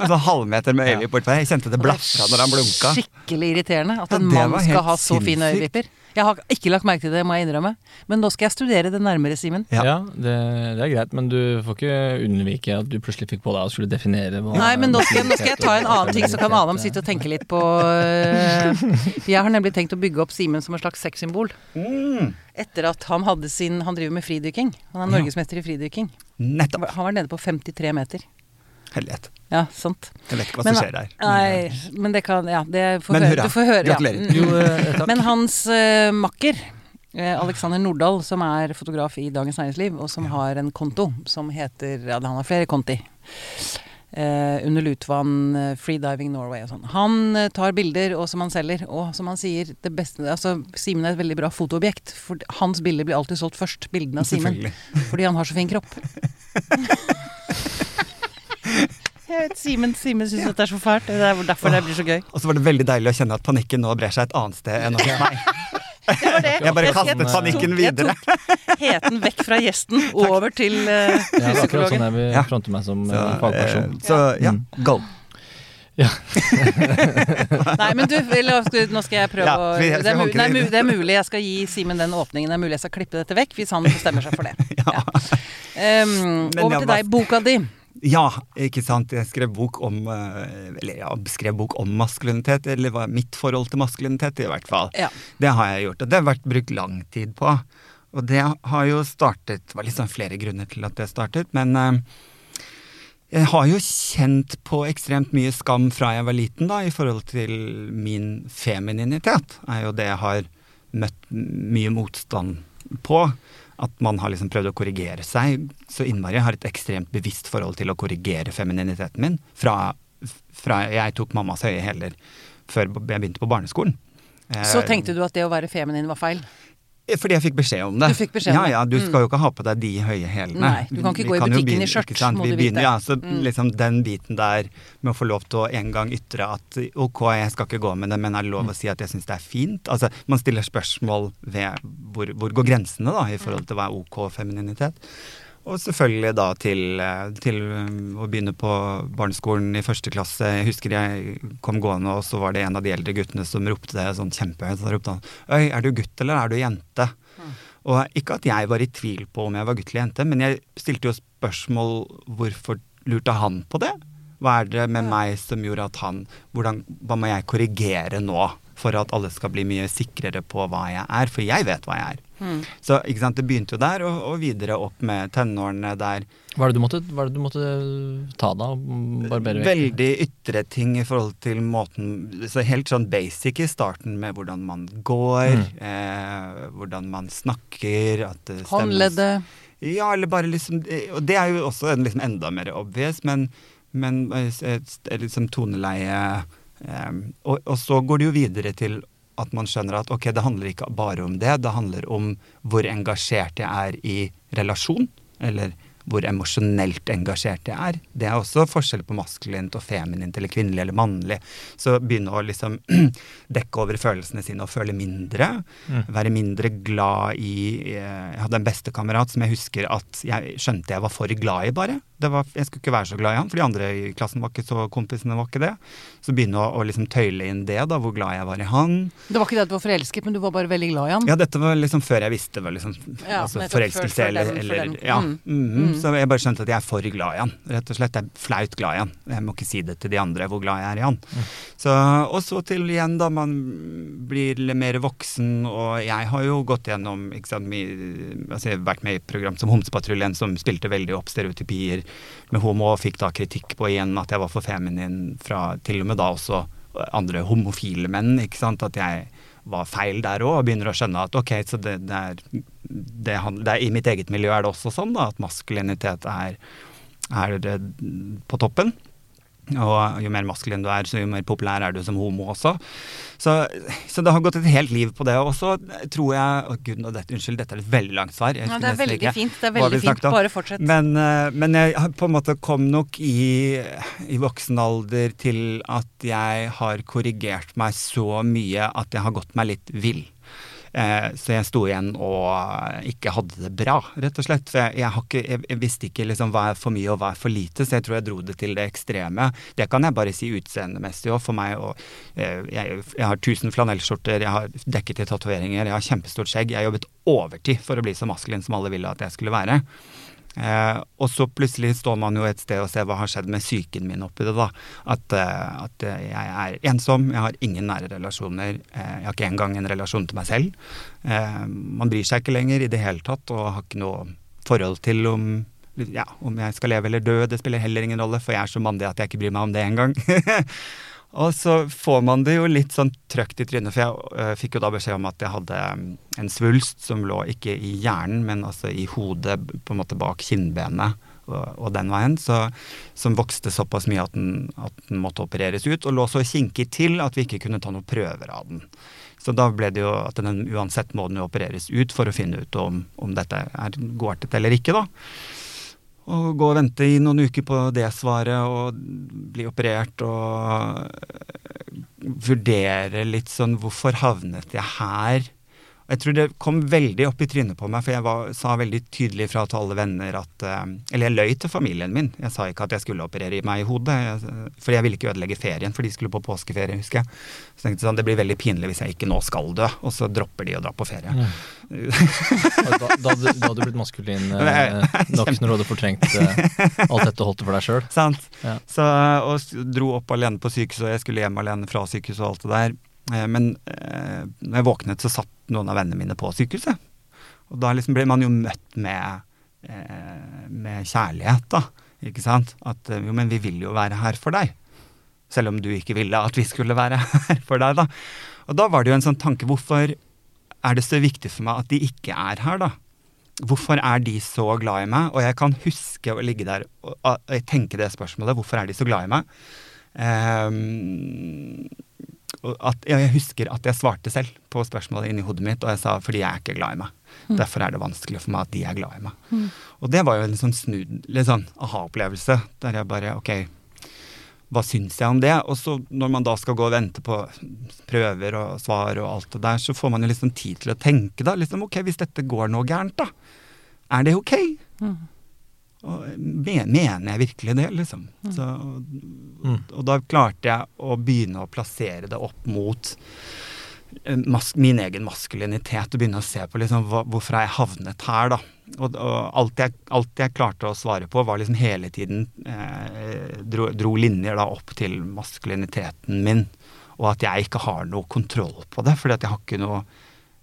en sånn halvmeter med bortpå her. Jeg kjente det blafra når han blunka. Skikkelig irriterende at en mann skal ha så fine øyevipper. Jeg har ikke lagt merke til det, må jeg innrømme. Men nå skal jeg studere det nærmere, Simen. Ja. Ja, det, det er greit, men du får ikke unnvike at du plutselig fikk på deg å skulle definere hva Nei, men nå skal, nå skal jeg ta en annen ting, så kan Adam sitte og tenke litt på øh, Jeg har nemlig tenkt å bygge opp Simen som en slags sexsymbol. Mm. Etter at han hadde sin Han driver med fridykking. Han er norgesmester i fridykking. Nettopp. Han var nede på 53 meter. Hellighet. Ja, sant. Jeg vet ikke hva Men- som skjer der. Nei, men det kan Ja, det får Men høre. Du får høre. ja. Gratulerer. Mm. Jo, eh. Men hans uh, makker, eh, Alexander Nordahl, som er fotograf i Dagens Næringsliv, og som har en konto som heter Ja, han har flere konti. Uh, under Lutvann, uh, Freediving Norway og sånn. Han uh, tar bilder, og som han selger. Og som han sier, det beste Altså, Simen er et veldig bra fotoobjekt. For hans bilder blir alltid solgt først. Bildene av Simen. Fordi han har så fin kropp. Jeg vet, Simen, Simen syns at det er så fælt. Det er derfor det blir så gøy. Og så var det veldig deilig å kjenne at panikken nå brer seg et annet sted enn hos meg. Det var det. Jeg bare kastet panikken videre. Jeg tok heten vekk fra gjesten, over til uh, Ja, det er akkurat sånn jeg vil fronte meg som Så, eh, fagperson. eh, så ja, Mm. go. Nei, men du, nå skal jeg prøve Ja, å er, er mu det. det er mulig jeg skal gi Simen den åpningen. Det er mulig jeg skal klippe dette vekk, hvis han bestemmer seg for det. Ja. Um, over til deg. Boka di. Ja, ikke sant. Jeg skrev bok om eh, Eller ja, skrev bok om maskulinitet, eller hva mitt forhold til maskulinitet, i hvert fall. Ja. Det har jeg gjort, og det har vært brukt lang tid på. Og det har jo startet Det var liksom flere grunner til at det startet, men eh, jeg har jo kjent på ekstremt mye skam fra jeg var liten, da, i forhold til min femininitet. er jo det jeg har møtt mye motstand på. At man har liksom prøvd å korrigere seg så innmari. Jeg har et ekstremt bevisst forhold til å korrigere femininiteten min. Fra, fra jeg tok mammas høye hæler før jeg begynte på barneskolen. Så Eh, tenkte du at det å være feminin var feil? Fordi jeg fikk beskjed om det. Du fikk beskjed om ja, det. ja, Du Mm. skal jo ikke ha på deg de høye hælene. Nei, du kan ikke gå i butikken begynne- i skjørt, må Vi du vite. Ja, så Mm. liksom den biten der med å få lov til å en gang ytre at ok, jeg skal ikke gå med det, men er det lov å si at jeg syns det er fint? Altså, Man stiller spørsmål ved hvor, hvor går grensene da, i forhold til hva er ok femininitet? Og selvfølgelig da til, eh, til um, å begynne på barneskolen i første klasse. Jeg husker jeg kom gående, og så var det en av de eldre guttene som ropte det sånn kjempehøyt. Så ropte han Øy, er du gutt eller er du jente? Og ikke at jeg var i tvil på om jeg var gutt eller jente, men jeg stilte jo spørsmål hvorfor lurte han på det? Hva er det med meg som gjorde at han hvordan, Hva må jeg korrigere nå for at alle skal bli mye sikrere på hva jeg er? For jeg vet hva jeg er. Mm. Så ikke sant, det begynte jo der, og, og videre opp med tenårene der. Hva er det du måtte, hva er det du måtte ta da? Barbere vekk? Veldig ytre ting i forhold til måten Så helt sånn basic i starten med hvordan man går, Mm. eh, hvordan man snakker, at det Håndleddet. Ja, eller bare liksom Og det er jo også en liksom enda mer obvious, men, men eh, et, et liksom toneleie eh, og, og så går det jo videre til at man skjønner at ok, det handler ikke bare om det, det handler om hvor engasjert jeg er i relasjon, eller hvor emosjonelt engasjert jeg er. Det er også forskjell på maskulint og feminint eller kvinnelig eller mannlig. Så begynne å liksom dekke over følelsene sine og føle mindre. Mm. Være mindre glad i eh, Jeg hadde en bestekamerat som jeg husker at jeg skjønte jeg var for glad i, bare. Det var, jeg skulle ikke være så glad i han, for de andre i klassen var ikke så kompisene var ikke det. Så begynne å, å liksom tøyle inn det, da, hvor glad jeg var i han. Det var ikke det at du var forelsket, men du var bare veldig glad i han. Ja, dette var liksom før jeg visste var liksom Ja, altså, forelskelse eller, den- eller. Ja. Mm. mhm. Mm. Så jeg bare skjønte at jeg er for glad i han. Rett og slett. Jeg er flaut glad i han. Jeg må ikke si det til de andre hvor glad jeg er i han. Mm. Så, og så til igjen, da man blir litt mer voksen, og jeg har jo gått gjennom ikke sant, my, altså Jeg har vært med i program som Homsepatruljen, som spilte veldig opp stereotypier med homo, og fikk da kritikk på igjen at jeg var for feminin fra til og med da også andre homofile menn. ikke sant, At jeg var feil der òg, og begynner å skjønne at ok, så det, det, er, det, det er I mitt eget miljø er det også sånn da, at maskulinitet er, er på toppen. Og jo mer maskulin du er, så jo mer populær er du som homo også. Så, så det har gått et helt liv på det. Og så tror jeg Å gud, nå dette, unnskyld, dette er et veldig langt svar. Ja, det er veldig ikke fint. Det er veldig fint. Bare fortsett. Men, eh, men jeg på en måte kom nok i, i voksen alder til at jeg har korrigert meg så mye at jeg har gått meg litt vill. Eh, så jeg sto igjen og ikke hadde det bra, rett og slett. For jeg, ikke, jeg, visste ikke liksom hva er for mye og hva er for lite, så jeg tror jeg dro det til det ekstreme. Det kan jeg bare si utseendemessig òg, for meg. Og, eh, jeg, jeg har 1000 flanellskjorter, jeg har dekket i tatoveringer, jeg har kjempestort skjegg. Jeg har jobbet overtid for å bli så maskulin som alle ville at jeg skulle være. Eh, og så plutselig står man jo et sted og ser hva har skjedd med psyken min oppi det. da. At, eh, at eh, jeg er ensom, jeg har ingen nære relasjoner. Eh, jeg har ikke engang en relasjon til meg selv. Eh, man bryr seg ikke lenger i det hele tatt og har ikke noe forhold til om ja, om jeg skal leve eller dø. Det spiller heller ingen rolle, for jeg er så mandig at jeg ikke bryr meg om det engang. Og så får man det jo litt sånn trøkt i trynet, for jeg øh, fikk jo da beskjed om at jeg hadde mm, en svulst som lå ikke i hjernen, men altså i hodet, på en måte bak kinnbenet og, og den veien, så, som vokste såpass mye at den, at den måtte opereres ut, og lå så kinkig til at vi ikke kunne ta noen prøver av den. Så da ble det jo at den uansett må den jo opereres ut for å finne ut om, om dette er gårtet eller ikke, da. Og gå og vente i noen uker på det svaret og bli operert og øh, vurdere litt sånn Hvorfor havnet jeg her? Og jeg tror det kom veldig opp i trynet på meg, for jeg var, sa veldig tydelig fra til alle venner at øh, Eller jeg løy til familien min. Jeg sa ikke at jeg skulle operere meg i hodet, for jeg ville ikke ødelegge ferien, for de skulle på påskeferie, husker jeg. Så tenkte jeg sånn, det blir veldig pinlig hvis jeg ikke nå skal dø, og så dropper de å dra på ferie. Da, da, da hadde du blitt maskulin eh, nok når du hadde fortrengt eh, alt dette og holdt det for deg sjøl. Sant? Ja. Så, og dro opp alene på sykehuset, og jeg skulle hjem alene fra sykehuset og alt det der. Eh, Men eh, når jeg våknet, så satt noen av vennene mine på sykehuset. Og da liksom blir man jo møtt med, eh, med kjærlighet, da. Ikke sant? At eh, jo, men vi vil jo være her for deg. Selv om du ikke ville at vi skulle være her for deg, da. Og da var det jo en sånn tanke, hvorfor er det så viktig for meg at de ikke er her, da? Hvorfor er de så glad i meg? Og jeg kan huske å ligge der og, og, og tenke det spørsmålet. Hvorfor er de så glad i meg? Um, at, jeg husker at jeg svarte selv på spørsmålet inni hodet mitt, og jeg sa fordi jeg er ikke glad i meg. Derfor er det vanskelig for meg at de er glad i meg. Og det var jo en sånn snud, litt sånn aha-opplevelse, der jeg bare ok, hva syns jeg om det? Og så når man da skal gå og vente på prøver og svar og alt det der, så får man jo liksom tid til å tenke, da. Liksom ok, hvis dette går noe gærent, da. Er det ok? Mm. Og mener jeg virkelig det, liksom? Så, og, Mm. og da klarte jeg å begynne å plassere det opp mot eh, mas min egen maskulinitet, og begynne å se på liksom, hva, hvorfor har jeg havnet her, da. Og, og alt, jeg, alt jeg klarte å svare på, var liksom hele tiden eh, dro, dro linjer da opp til maskuliniteten min, og at jeg ikke har noe kontroll på det, fordi at jeg har ikke noe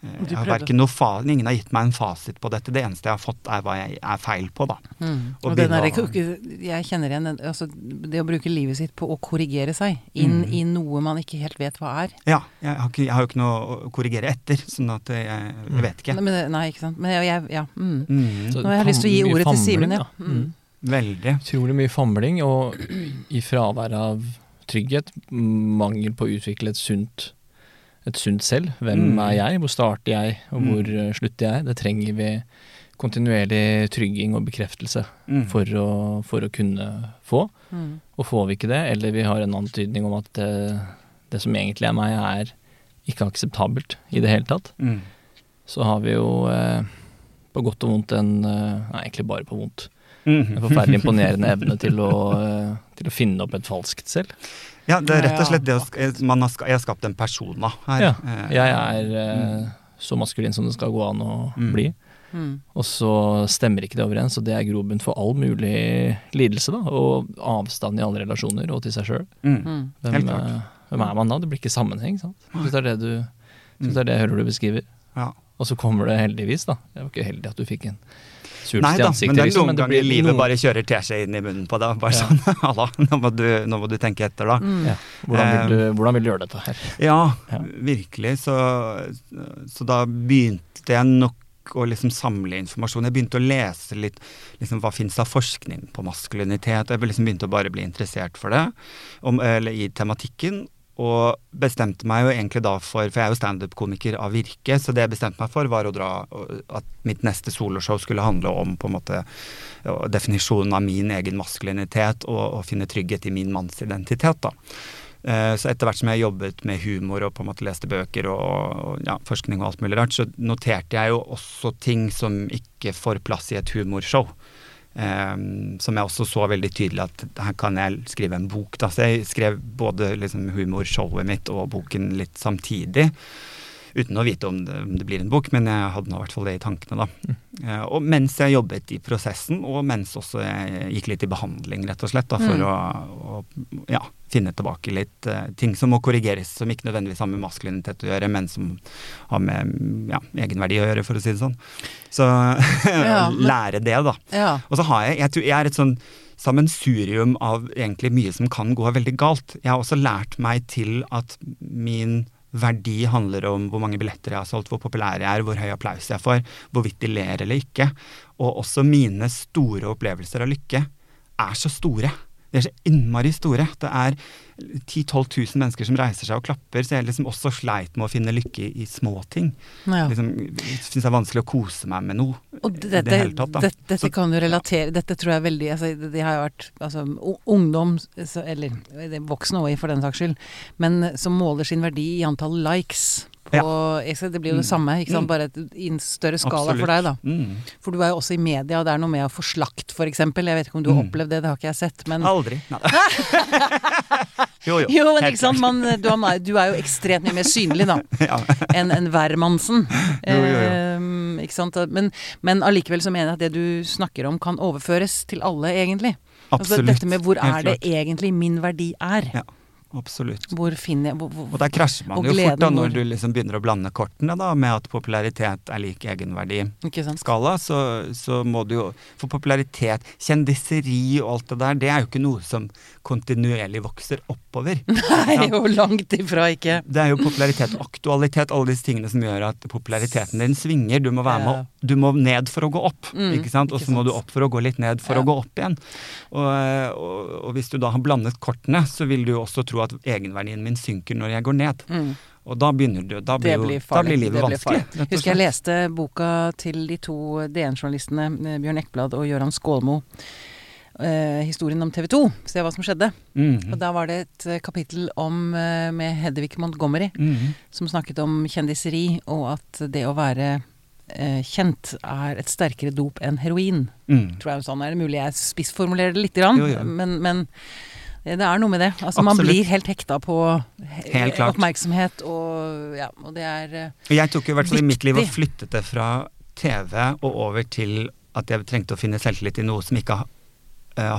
jeg har verken noe fa Ingen har gitt meg en fasit på dette. Det eneste jeg har fått, er hva jeg er feil på, da. Mm. Og der, jeg kjenner igjen altså, det å bruke livet sitt på å korrigere seg inn Mm. i noe man ikke helt vet hva er. Ja, jeg har, ikke, jeg har jo ikke noe å korrigere etter, sånn at jeg, jeg vet ikke. Nei, men, nei, ikke sant. Men jeg, jeg ja. Mm. Mm, Nå har jeg lyst til å gi ordet famling, til Simen, ja. da. Mm. veldig. Utrolig mye famling, og i fravær av trygghet, mangel på å utvikle et sunt, et sunt selv. Hvem Mm. er jeg, hvor starter jeg, og Mm. hvor eh, slutter jeg? Det trenger vi kontinuerlig trygging og bekreftelse Mm. for å, for å kunne få. Mm. Og får vi ikke det, eller vi har en antydning om at det, det som egentlig er meg, er ikke akseptabelt i det hele tatt, Mm. så har vi jo eh, på godt og vondt en eh, Nei, egentlig bare på vondt. Mm. En forferdelig imponerende evne til å, eh, til å finne opp et falskt selv. Ja, det er rett og slett det at man har, Jeg har skapt en person her. Ja, Eh, Jeg er mm. så maskulin som det skal gå an å Mm. bli. Mm. Og så stemmer ikke det overens, og det er grobunn for all mulig lidelse, da. Og avstand i alle relasjoner og til seg sjøl. Mm. Mm. Hvem, Helt klart. eh, hvem er man da? Det blir ikke sammenheng, sant. Jeg det er det du det er det jeg hører du beskriver. Ja. Og så kommer det heldigvis, da. Jeg var ikke heldig at du fikk en svulst Nei i da, men det er liksom. noen ganger blir livet noen- bare kjører teskje inn i munnen på deg. Bare Ja. sånn Halla, nå må, du, nå må du tenke etter, da. Mm. ja. hvordan, vil du, hvordan vil du gjøre dette her? Ja, Ja. virkelig. Så, så da begynte jeg nok å liksom samle informasjon. Jeg begynte å lese litt liksom, hva fins av forskning på maskulinitet. Jeg liksom begynte å bare bli interessert for det, om, eller i tematikken. Og bestemte meg jo egentlig da for For jeg er jo standup-komiker av virke, så det jeg bestemte meg for, var å dra At mitt neste soloshow skulle handle om på en måte definisjonen av min egen maskulinitet, og, og finne trygghet i min mannsidentitet, da. Eh, Så etter hvert som jeg jobbet med humor og på en måte leste bøker og ja, forskning og alt mulig rart, så noterte jeg jo også ting som ikke får plass i et humorshow. Eh, som jeg også så veldig tydelig at her kan jeg skrive en bok. Da. Så jeg skrev både liksom humorshowet mitt og boken litt samtidig. Uten å vite om det, om det blir en bok, men jeg hadde nå i hvert fall det i tankene, da. Mm. og mens jeg jobbet i prosessen, og mens også jeg gikk litt i behandling, rett og slett, da, for Mm. å, å ja, finne tilbake litt uh, ting som må korrigeres, som ikke nødvendigvis har med maskulinitet å gjøre, men som har med ja, egenverdi å gjøre, for å si det sånn. Så Ja, men- lære det, da. Ja. Og så har jeg, jeg, tror, jeg er et sånn sammensurium av egentlig mye som kan gå veldig galt. Jeg har også lært meg til at min verdi handler om hvor mange billetter jeg har solgt, hvor populær jeg er, hvor høy applaus jeg får, hvorvidt de ler eller ikke. Og også mine store opplevelser av lykke er så store. De er så innmari store. Det er 10 000-12 000 mennesker som reiser seg og klapper, så jeg liksom også sleit med å finne lykke i, små ting. ja. Liksom, syns det er vanskelig å kose meg med noe. Og dette, det hele tatt, da. dette, dette Så- kan du relatere Dette tror jeg veldig altså, Det har jo vært altså, ungdom, så, eller er voksne òg, for den saks skyld, men som måler sin verdi i antall likes. På, ja. det blir jo det Mm. samme, ikke sant? Mm. bare i en større skala Absolutt. for deg, da. Mm. For du er jo også i media, og det er noe med å få slakt, for eksempel. Jeg vet ikke om du har Mm. opplevd det, det har ikke jeg sett, men Aldri. Jo, jo. Jo, men ikke sant, man, du, er, du er jo ekstremt mye mer synlig, da. Ja. enn en hvermannsen. Jo, jo, jo. Ikke sant? Men, men allikevel så mener jeg at det du snakker om kan overføres til alle, egentlig. Altså, dette med hvor er det egentlig min verdi er. Ja. Absolutt. Hvor finner jeg hvor, hvor, Og der krasjer man jo fort da, når du liksom begynner å blande kortene da, med at popularitet er lik egenverdi-skala. så, så må du jo For popularitet, kjendiseri og alt det der, det er jo ikke noe som kontinuerlig vokser oppover. Nei, jo langt ifra ikke. Det er jo popularitet og aktualitet, alle disse tingene som gjør at populariteten din svinger. Du må være med du må ned for å gå opp, Mm, ikke sant? Og så må du opp for å gå litt ned for Ja. å gå opp igjen. Og, og, og hvis du da har blandet kortene, så vil du jo også tro at egenverdien min synker når jeg går ned. Mm. Og da begynner du, da blir, blir, jo, da blir livet blir vanskelig. farlig. Husker jeg leste boka til de to DN-journalistene, eh, Bjørn Ekblad og Gøran Skålmo. Eh, historien om TV 2. Se hva som skjedde. Mhm. Og da var det et eh, kapittel om, eh, med Hedvig Montgomery Mhm. som snakket om kjendiseri, og at det å være eh, kjent er et sterkere dop enn heroin. Mm. Tror jeg sånn er det mulig jeg spissformulerer det lite grann, Jo, ja. men, men det er noe med det. Altså Man blir helt hekta på he- oppmerksomhet, og ja, og det er viktig. Jeg tok jo i hvert fall i mitt liv og flyttet det fra TV og over til at jeg trengte å finne selvtillit i noe som ikke eh,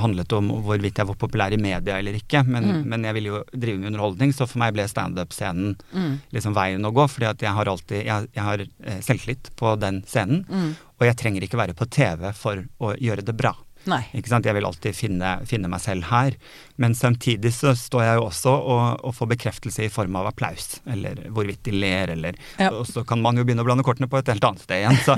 handlet om hvorvidt jeg var populær i media eller ikke. Men, Mm. men jeg ville jo drive med underholdning, så for meg ble standup-scenen mm, liksom veien å gå. fordi at jeg har alltid jeg, jeg har eh, selvtillit på den scenen. mm. Og jeg trenger ikke være på TV for å gjøre det bra. Nei. Ikke sant? Jeg vil alltid finne, finne meg selv her. Men samtidig så står jeg jo også og, og får bekreftelse i form av applaus, eller hvorvidt de ler, eller Ja. Og så kan man jo begynne å blande kortene på et helt annet sted igjen. Så,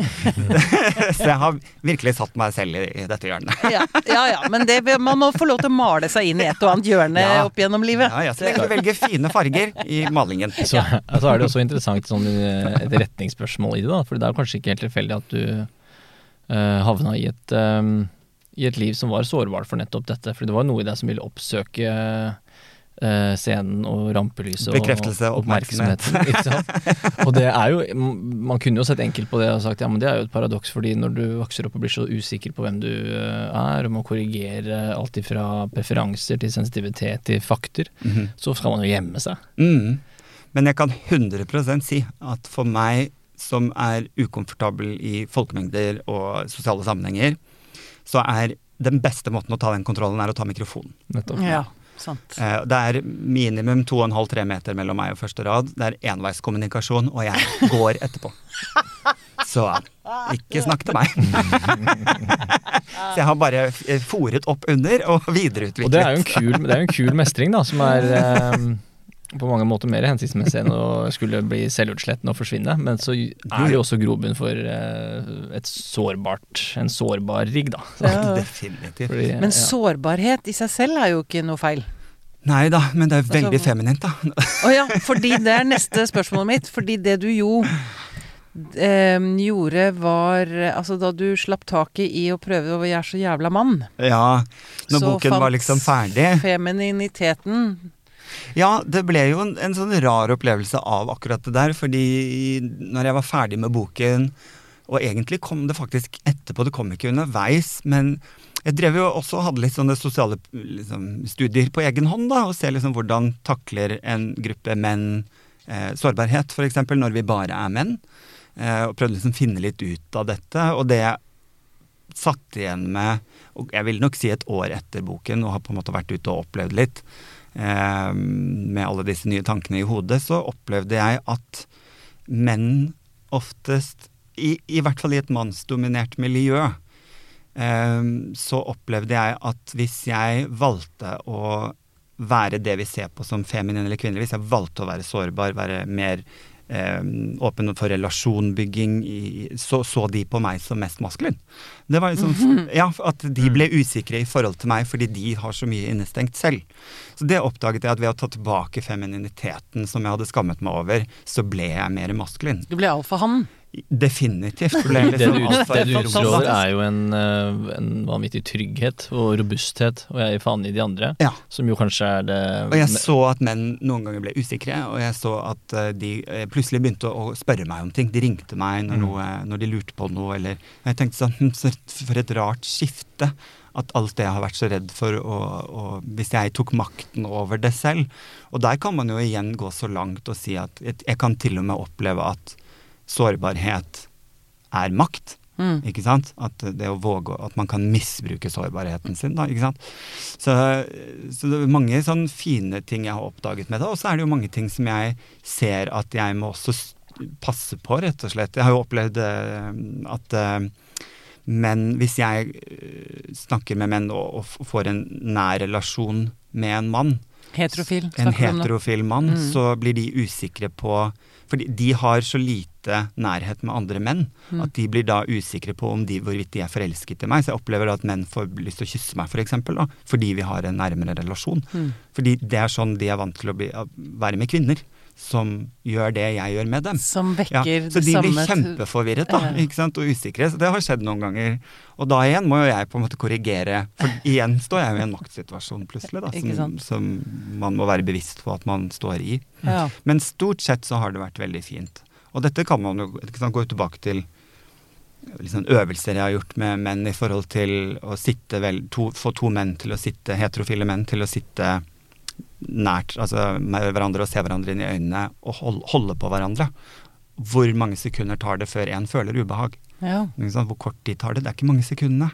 så jeg har virkelig satt meg selv i, i dette hjørnet. Ja, ja, ja men det, man må få lov til å male seg inn i et og annet hjørne Ja. opp gjennom livet. Ja, ja, så lenge du velger fine farger i malingen. Så, altså, er det også interessant sånn, eh, et retningsspørsmål i det, da. For det er kanskje ikke helt tilfeldig at du uh, havna i et, eh, i et liv som var sårbart for nettopp dette. For det var noe i deg som ville oppsøke uh, scenen og rampelyset Bekreftelse, og oppmerksomhet? Og det er jo Man kunne jo sett enkelt på det og sagt ja, men det er jo et paradoks, fordi når du vokser opp og blir så usikker på hvem du eh, er, og må korrigere alt ifra preferanser til sensitivitet til fakter, Mhm. så skal man jo gjemme seg. Mm. Men jeg kan 100% si at for meg som er ukomfortabel i folkemengder og sosiale sammenhenger, så er den beste måten å ta den kontrollen, er å ta mikrofonen. Nettopp. Ja, sant. Eh, Det er minimum 2,5-3 meter mellom meg og første rad. Det er enveiskommunikasjon, og jeg går etterpå. Så ikke snakk til meg. Så jeg har bare fòret foret opp under og videreutviklet. Og det er jo en kul, det er jo en kul mestring, da, som er eh, på mange måter mer hensiktsmessig enn å skulle bli selvutslettende og forsvinne. Men så er det jo også grobunn for eh, et sårbart, en sårbar rigg, da. Ja. Definitivt. Fordi, Men ja. sårbarhet i seg selv er jo ikke noe feil. Nei da, men det er veldig Altså, veldig hvor- feminint, da. Å ja, fordi det er neste spørsmålet mitt. Fordi det du jo eh, gjorde var Altså da du slapp taket i å prøve å være så jævla mann, Ja, når boken var liksom ferdig. femininiteten Ja, det ble jo en, en sånn rar opplevelse av akkurat det der, fordi når jeg var ferdig med boken, og egentlig kom det faktisk etterpå, det kom ikke underveis, men jeg drev jo også og hadde litt sånne sosiale liksom, studier på egen hånd, da, og ser liksom hvordan takler en gruppe menn eh, sårbarhet, f.eks. når vi bare er menn. Eh, og prøvde liksom å finne litt ut av dette. Og det satt igjen med, og jeg vil nok si et år etter boken, og har på en måte vært ute og opplevd litt, med alle disse nye tankene i hodet, så opplevde jeg at menn oftest, i, i hvert fall i et mannsdominert miljø, eh, så opplevde jeg at hvis jeg valgte å være det vi ser på som feminin eller kvinnelig, hvis jeg valgte å være sårbar, være mer eh, åpen for relasjonbygging, i, så så de på meg som mest maskulin. Det var liksom, ja, At de ble usikre i forhold til meg fordi de har så mye innestengt selv. Så det oppdaget jeg at ved å ta tilbake femininiteten som jeg hadde skammet meg over, så ble jeg mer maskulin. Du ble alfahann. Definitivt. Det, det du, liksom det du utstråler, er jo en, eh, en vanvittig trygghet og robusthet, og jeg gir faen i de andre, Ja. som jo kanskje er det Og jeg så at menn noen ganger ble usikre, og jeg så at eh, de eh, plutselig begynte å spørre meg om ting. De ringte meg når, Mm. noe, når de lurte på noe, eller Jeg tenkte sånn For et rart skifte. At alt det jeg har vært så redd for, og, og hvis jeg tok makten over det selv. Og der kan man jo igjen gå så langt og si at jeg kan til og med oppleve at sårbarhet er makt. Mm. Ikke sant? At det å våge At man kan misbruke sårbarheten sin, da. Ikke sant? Så, så det er mange sånne fine ting jeg har oppdaget med det. Og så er det jo mange ting som jeg ser at jeg må også passe på, rett og slett. Jeg har jo opplevd eh, at eh, menn Hvis jeg eh, snakker med menn og, og får en nær relasjon med en mann, Heterofil. en heterofil mann, Mm. så blir de usikre på Fordi de har så lite nærhet med andre menn Mm. at de blir da usikre på om de, hvorvidt de er forelsket i meg. Så jeg opplever at menn får lyst til å kysse meg, for eksempel, da, fordi vi har en nærmere relasjon. Mm. Fordi det er sånn de er vant til å bli, være med kvinner, som gjør det jeg gjør med dem. Som Ja, vekker så det de samme blir kjempeforvirret da, ikke sant? og usikre. Så det har skjedd noen ganger. Og da igjen må jo jeg på en måte korrigere, for igjen står jeg jo i en maktsituasjon plutselig, da, som, som man må være bevisst på at man står i. Ja. Men stort sett så har det vært veldig fint. Og dette kan man jo sant, gå tilbake til liksom, øvelser jeg har gjort med menn i forhold til å sitte vel, to, få to menn til å sitte, heterofile menn til å sitte nært altså med hverandre og se hverandre inn i øynene og hold, holde på hverandre. Hvor mange sekunder tar det før én føler ubehag? ja. Hvor kort tid tar det? Det er ikke mange sekundene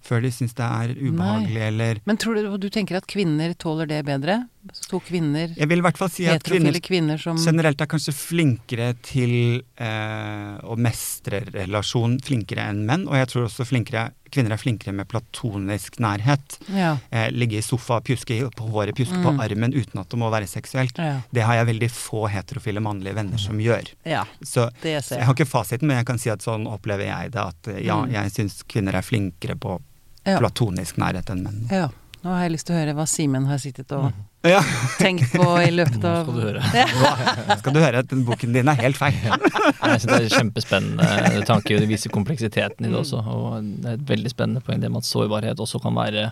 før de syns det er ubehagelig eller Men tror du, du tenker at kvinner tåler det bedre? Så to kvinner, Jeg vil i hvert fall si at kvinner kvinner som generelt er kanskje flinkere til eh, å mestre relasjon flinkere enn menn. Og jeg tror også flinkere, kvinner er flinkere med platonisk nærhet. Ja. Eh, ligge i sofa, pjuske på håret, pjuske på Mm. armen uten at det må være seksuelt. Ja. Det har jeg veldig få heterofile mannlige venner som gjør. ja. Så Det ser jeg jeg. har ikke fasiten, men jeg kan si at sånn opplever jeg det. At eh, ja, Mm. jeg syns kvinner er flinkere på platonisk nærhet enn menn. ja. Nå har jeg lyst til å høre hva Simen har sittet og Ja, tenkt på i løpet Nå av skal du høre. Ja. skal du høre at den boken din er helt feil. Jeg synes det er kjempespennende tanke, det viser kompleksiteten i det også. Og det er et veldig spennende poeng det med at sårbarhet også kan være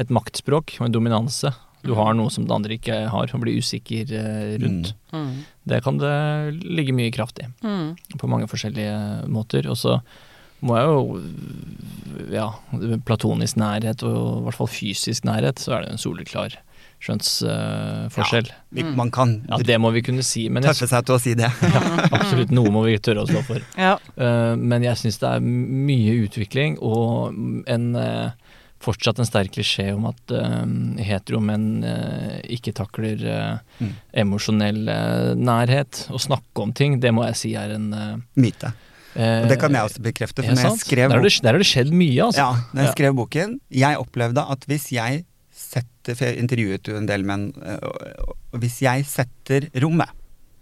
et maktspråk og en dominanse. Du har noe som det andre ikke har, og blir usikker eh, rundt. Mm. Det kan det ligge mye kraft i, Mm. på mange forskjellige måter. Og så må jeg jo Ja, platonisk nærhet, og i hvert fall fysisk nærhet, så er det en soleklar skjønnsforskjell. Uh, ja, Man kan Ja, det må vi kunne si, men jeg tøffe seg til å si det. Absolutt noe må vi tørre å stå for. Ja. Uh, men jeg syns det er mye utvikling og en uh, fortsatt en sterk klisjé om at uh, heteromenn ikke takler Mm. emosjonell nærhet. Å snakke om ting, det må jeg si er en Myte. Og det kan jeg også bekrefte. For når jeg skrev der, har det, skjedd mye, altså. Ja, når jeg Ja. skrev boken, jeg opplevde at hvis jeg setter For jeg intervjuet jo en del menn. øh, Og hvis jeg setter rommet,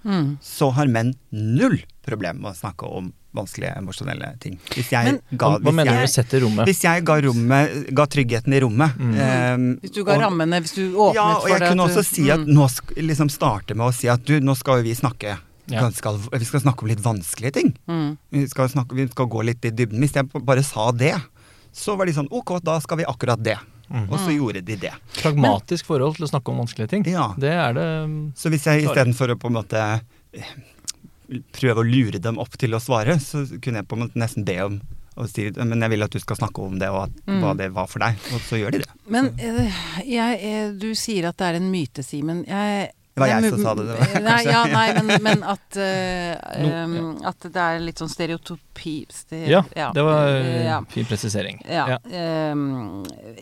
Mm. så har menn null problem med å snakke om vanskelige emosjonelle ting. Hvis jeg Men ga, Hva, hva hvis mener du jeg, med sette rommet? Hvis jeg ga, rommet, ga tryggheten i rommet Mm. um, Hvis du ga og- rammene, hvis du åpnet Ja, og for jeg kunne at du- også si at Mm. nå sk liksom starte med å si at du, nå skal jo vi snakke Ja. ganske Vi skal snakke om litt vanskelige ting. Mm. Vi skal, snakke, vi skal gå litt i dybden. Hvis jeg bare sa det, så var de sånn ok, da skal vi akkurat det. Mm. Og så gjorde de det. Pragmatisk forhold til å snakke om vanskelige ting. Ja. Det er det Så hvis jeg istedenfor å på en måte eh, prøve å lure dem opp til å svare, så kunne jeg på en måte nesten be om og si men jeg vil at du skal snakke om det, og at, Mm. hva det var for deg. Og så gjør de det. Men jeg, jeg, eh, du sier at det er en myte, Simen. Jeg Det var jeg som sa det, det var Nei, ja, nei men, men at, eh, No, em, at det er litt sånn stereotypi ste- Ja, det var eh, ja. fin presisering. Ja.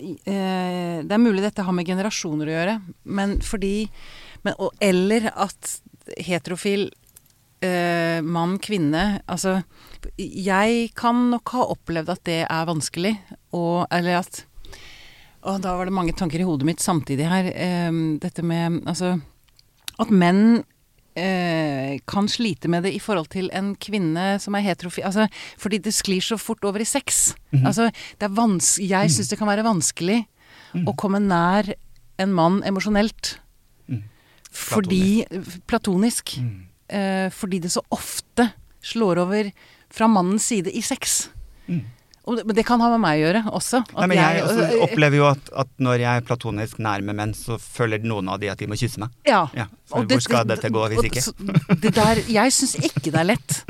i- eh, det er mulig dette har med generasjoner å gjøre, men fordi men, og, Eller at heterofil uh, mann, kvinne Altså, jeg kan nok ha opplevd at det er vanskelig, og Eller at Og da var det mange tanker i hodet mitt samtidig her. em, dette med Altså At menn eh, kan slite med det i forhold til en kvinne som er heterofil. Altså, fordi det sklir så fort over i sex. Mhm. Altså, det er vans jeg syns det kan være vanskelig å komme nær en mann emosjonelt. Mm. Fordi Platonisk. Mm. Eh, fordi det så ofte slår over fra mannens side i sex. Mm. Det, men det kan ha med meg å gjøre også. Nei, men jeg også opplever jo at, at når jeg er platonisk nær med menn, så føler noen av de at de må kysse meg. Ja. Ja, Og det- hvor skal dette gå hvis ikke? så- Det der, jeg syns ikke det er lett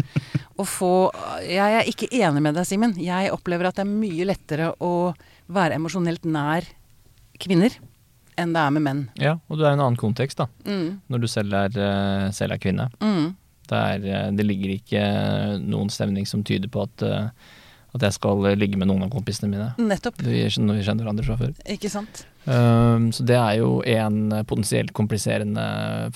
å få Jeg er ikke enig med deg, Simen. Jeg opplever at det er mye lettere å være emosjonelt nær kvinner enn det er med menn. Ja, og du er i en annen kontekst, da. Mm, Når du selv er, eh, selv er kvinne. mm, Det, er, eh, det ligger ikke noen stemning som tyder på at, eh, at jeg skal ligge med noen av kompisene mine. nettopp. Vi kjenner, vi kjenner hverandre fra før. Ikke sant? Um, så det er jo en potensielt kompliserende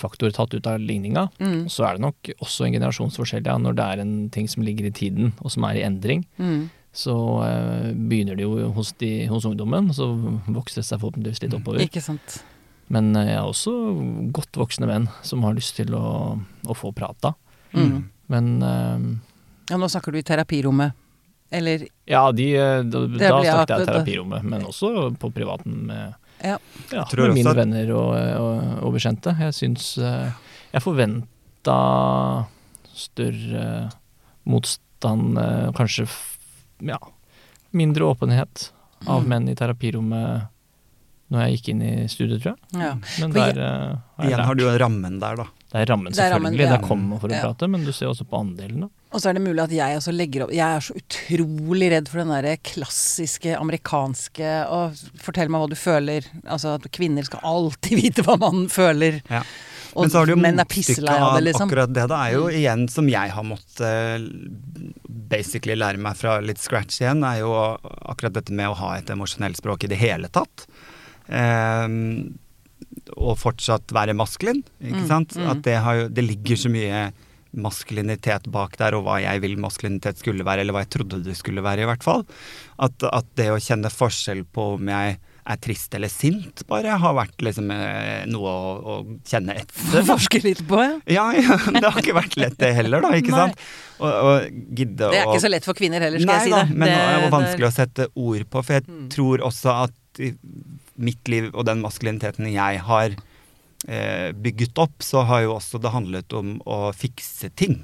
faktor tatt ut av ligninga. Mm, Så er det nok også en generasjonsforskjell, ja. Når det er en ting som ligger i tiden, og som er i endring, mm, så uh, begynner det jo hos, de, hos ungdommen, og så vokser det seg forhåpentligvis litt oppover. ikke sant. Men eh, jeg har også godt voksne menn som har lyst til å, å få prata. Mm. Men uh, Ja, nå snakker du i terapirommet. Eller ja, de, eh, da, da snakket jeg terapirommet, men også på privaten med, Ja. ja, med også mine venner og, og, og bekjente. Jeg syns eh, Jeg forventa større motstand, eh, kanskje ja, mindre åpenhet av Mm. menn i terapirommet når jeg gikk inn i studiet, tror jeg. ja. Men der jeg- eh, har jeg Igjen har du jo rammen der, da. Det er rammen, Det er rammen, selvfølgelig. ja. Kommer for å Ja. prate, men du ser også på andelen, da. Og så er det mulig at jeg også legger opp Jeg er så utrolig redd for den derre klassiske amerikanske og fortell meg hva du føler. Altså at kvinner skal alltid vite hva mannen føler. Ja. Og Men så har du jo motstykket av det, liksom. akkurat det. Det er jo igjen, som jeg har måttet eh, basically lære meg fra litt scratch igjen, er jo akkurat dette med å ha et emosjonelt språk i det hele tatt. Ehm, og fortsatt være maskulin, ikke Mm, sant. mm. At det, har det ligger så mye maskulinitet bak der, og hva jeg vil maskulinitet skulle være, eller hva jeg trodde det skulle være, i hvert fall. At, at det å kjenne forskjell på om jeg er trist eller sint, bare har vært liksom eh, noe å, å kjenne etter. Forske litt på, ja. Ja, det har ikke vært lett det heller, da, ikke sant? Og, og gidde Det er ikke så lett for kvinner heller, skal Nei jeg si da, det. men det er det vanskelig å sette ord på, for jeg Mm. tror også at mitt liv og den maskuliniteten jeg har eh, bygget opp, så har jo også det handlet om å fikse ting.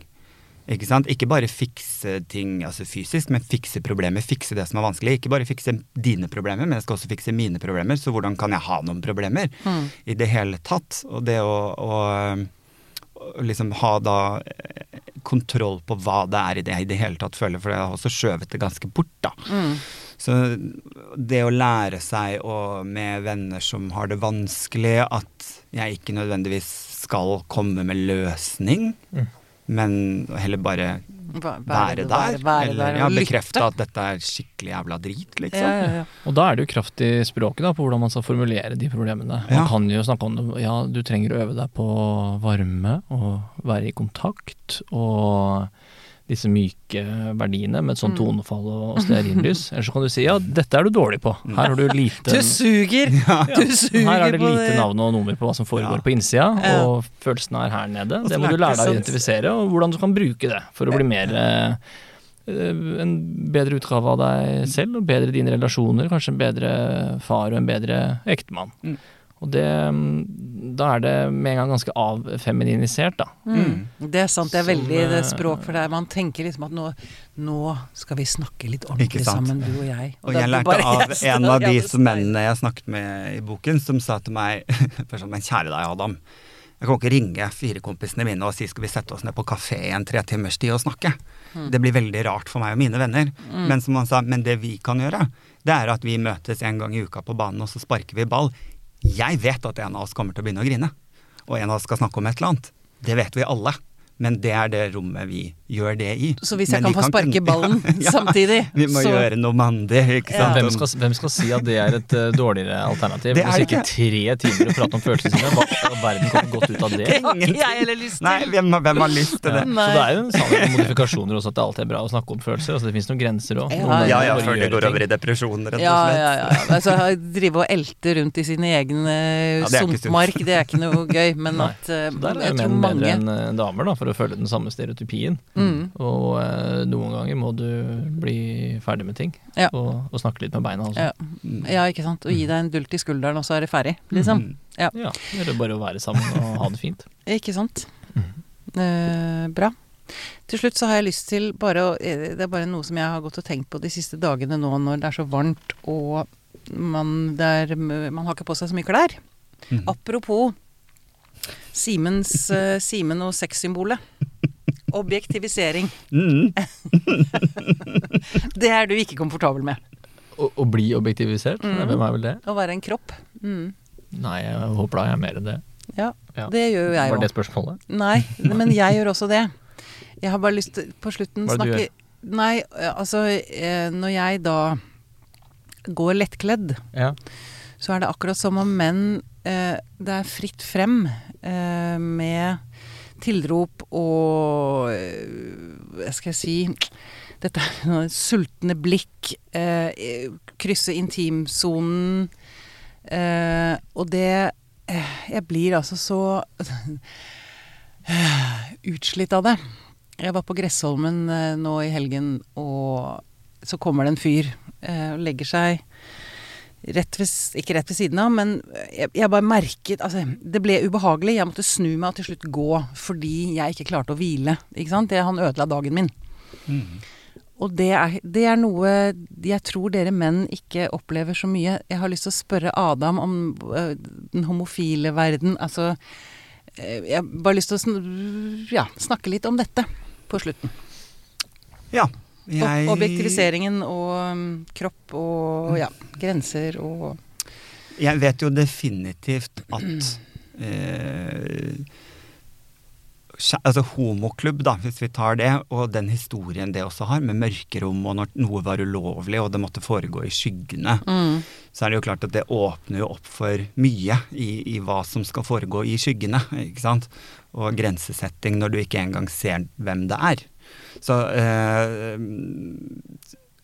Ikke sant? Ikke bare fikse ting altså fysisk, men fikse problemer, fikse det som er vanskelig. Ikke bare fikse dine problemer, men jeg skal også fikse mine problemer. Så hvordan kan jeg ha noen problemer Mm. i det hele tatt? Og det å, å, å liksom ha da eh, kontroll på hva det er i det jeg i det hele tatt føler, for jeg har også skjøvet det ganske bort, da. Mm. Så det å lære seg å, med venner som har det vanskelig, at jeg ikke nødvendigvis skal komme med løsning, Mm. men heller bare være der. være- være eller der ja, bekrefte at dette er skikkelig jævla drit, liksom. Ja, ja, ja. Og da er det jo kraft i språket da, på hvordan man skal formulere de problemene. Man Ja. kan jo snakke om det, ja, du trenger å øve deg på varme og være i kontakt og disse myke verdiene med et sånt Mm. tonefall og, stearinlys. Eller så kan du si ja, dette er du dårlig på. Her har du lite Du suger! Du suger her er det lite navn og nummer på hva som foregår Ja. på innsida, Ja. og følelsene er her nede. Det må du lære deg å identifisere, og hvordan du kan bruke det for å bli mer eh, en bedre utgave av deg selv, og bedre dine relasjoner, kanskje en bedre far og en bedre ektemann. Mm. Og det mm, Da er det med en gang ganske avfeminisert, da. Mm. Det er sant, det er Som, veldig det eh, språk for deg. Man tenker liksom at nå, nå skal vi snakke litt ordentlig sammen, du og jeg. Og og jeg lærte bare- av jeg en av de som mennene jeg snakket med i boken, som sa til meg først sånn, Men kjære deg, Adam. Jeg kan ikke ringe fire kompisene mine og si skal vi sette oss ned på kafé i en tre timers tid og snakke. Mm. Det blir veldig rart for meg og mine venner. Men som han sa, men det vi kan gjøre, det er at vi møtes en gang i uka på banen, og så sparker vi ball. Jeg vet at en av oss kommer til å begynne å grine. Og en av oss skal snakke om et eller annet. Det vet vi alle. Men det er det rommet vi gjør det i. Så hvis jeg Men kan få sparke ballen Ja, samtidig, Vi må så gjøre noe mandig, ikke Ja. sant. Hvem skal, hvem skal si at det er et uh, dårligere alternativ? Det er Hvis det ikke tre timer å prate om følelsene sine, hva verden kommer godt ut av det? Det har ikke jeg heller lyst til. Nei, hvem, hvem har lyst til det? Ja, Så det er jo en sannhet med modifikasjoner også, at det alltid er bra å snakke om følelser. Altså det finnes noen grenser òg. Ja, Ja, ja, før det går over i depresjon, rett og Ja, slett. ja, ja. Altså, drive og elte rundt i sine egen Ja, det ikke sunt. sumpmark, det er ikke noe gøy. Men at uh, Så der er jo menn bedre enn eh, damer, da, for å følge den samme stereotypien. mm, Og eh, noen ganger må du bli ferdig med ting, Ja. og, og snakke litt med beina. Altså. ja, ja, ikke sant. Og gi deg en dult i skulderen, og så er det ferdig, liksom. Mm. Ja, Eller bare å være sammen og ha det fint. Ikke sant. Mm. Eh, bra. Til slutt så har jeg lyst til bare å eh, Det er bare noe som jeg har gått og tenkt på de siste dagene nå når det er så varmt og man, det er, man har ikke på seg så mye klær. Mm. Apropos Simens, uh, Simen og sexsymbolet. Objektivisering. Mm. Det er du ikke komfortabel med. Å, å bli objektivisert, Mm. hvem er vel det? Å være en kropp. Mm. Nei, jeg håper da jeg er mer enn det. Ja, Ja. det gjør jo jeg Var òg. det spørsmålet? Nei, men jeg gjør også det. Jeg har bare lyst til på slutten Hva det du snakke Nei, altså eh, når jeg da går lettkledd, Ja. så er det akkurat som om menn eh, Det er fritt frem med tilrop og eh, Hva skal jeg si Dette er sultne blikk, eh, krysse intimsonen. Eh, og det eh, jeg blir altså så utslitt av det. Jeg var på Gressholmen eh, nå i helgen, og så kommer det en fyr eh, og legger seg rett ved, ikke rett ved siden av, men jeg, jeg bare merket Altså, det ble ubehagelig. Jeg måtte snu meg og til slutt gå fordi jeg ikke klarte å hvile. Ikke sant? Det, han ødela dagen min. Og det er, det er noe jeg tror dere menn ikke opplever så mye. Jeg har lyst til å spørre Adam om øh, den homofile verden. Altså øh, Jeg har bare lyst til å sn ja, snakke litt om dette på slutten. Ja. Jeg, Objektiviseringen og um, kropp og ja, grenser og jeg vet jo definitivt at eh, Altså homoklubb, da, hvis vi tar det, og den historien det også har, med mørkerom og når noe var ulovlig og det måtte foregå i skyggene, mm, så er det jo klart at det åpner jo opp for mye i, i hva som skal foregå i skyggene. ikke sant? Og grensesetting når du ikke engang ser hvem det er. Så eh,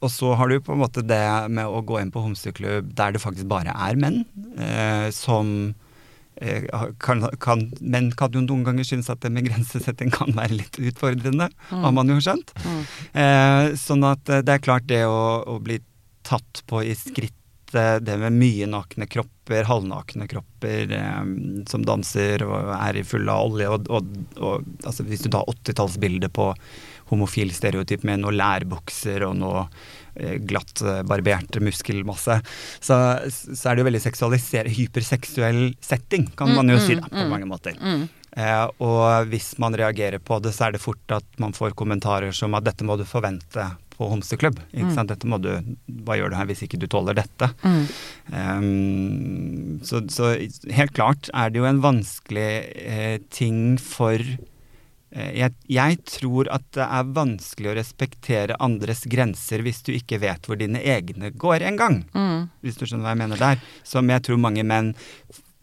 Og så har du på en måte det med å gå inn på homseklubb der det faktisk bare er menn, eh, som eh, kan, kan, Menn kan jo noen ganger synes at det med grensesetting kan være litt utfordrende, har man jo skjønt. mm, Eh, sånn at eh, det er klart det å, å bli tatt på i skritt det med mye nakne kropper, halvnakne kropper eh, som danser og er i full av olje, og, og, og altså, hvis du tar 80-tallsbildet på homofil stereotyp med noe lærbukser og noe eh, glatt eh, barbert muskelmasse, så, så er det jo veldig seksualisert, hyperseksuell setting, kan man jo si da, på mange måter. mm, Eh, og hvis man reagerer på det, så er det fort at man får kommentarer som at dette må du forvente på homseklubb. Ikke sant? Dette må du, hva gjør du her hvis ikke du tåler dette? mm, Um, så, så helt klart er det jo en vanskelig eh, ting for jeg, jeg tror at det er vanskelig å respektere andres grenser hvis du ikke vet hvor dine egne går engang. mm, Hvis du skjønner hva jeg mener der. Som jeg tror mange menn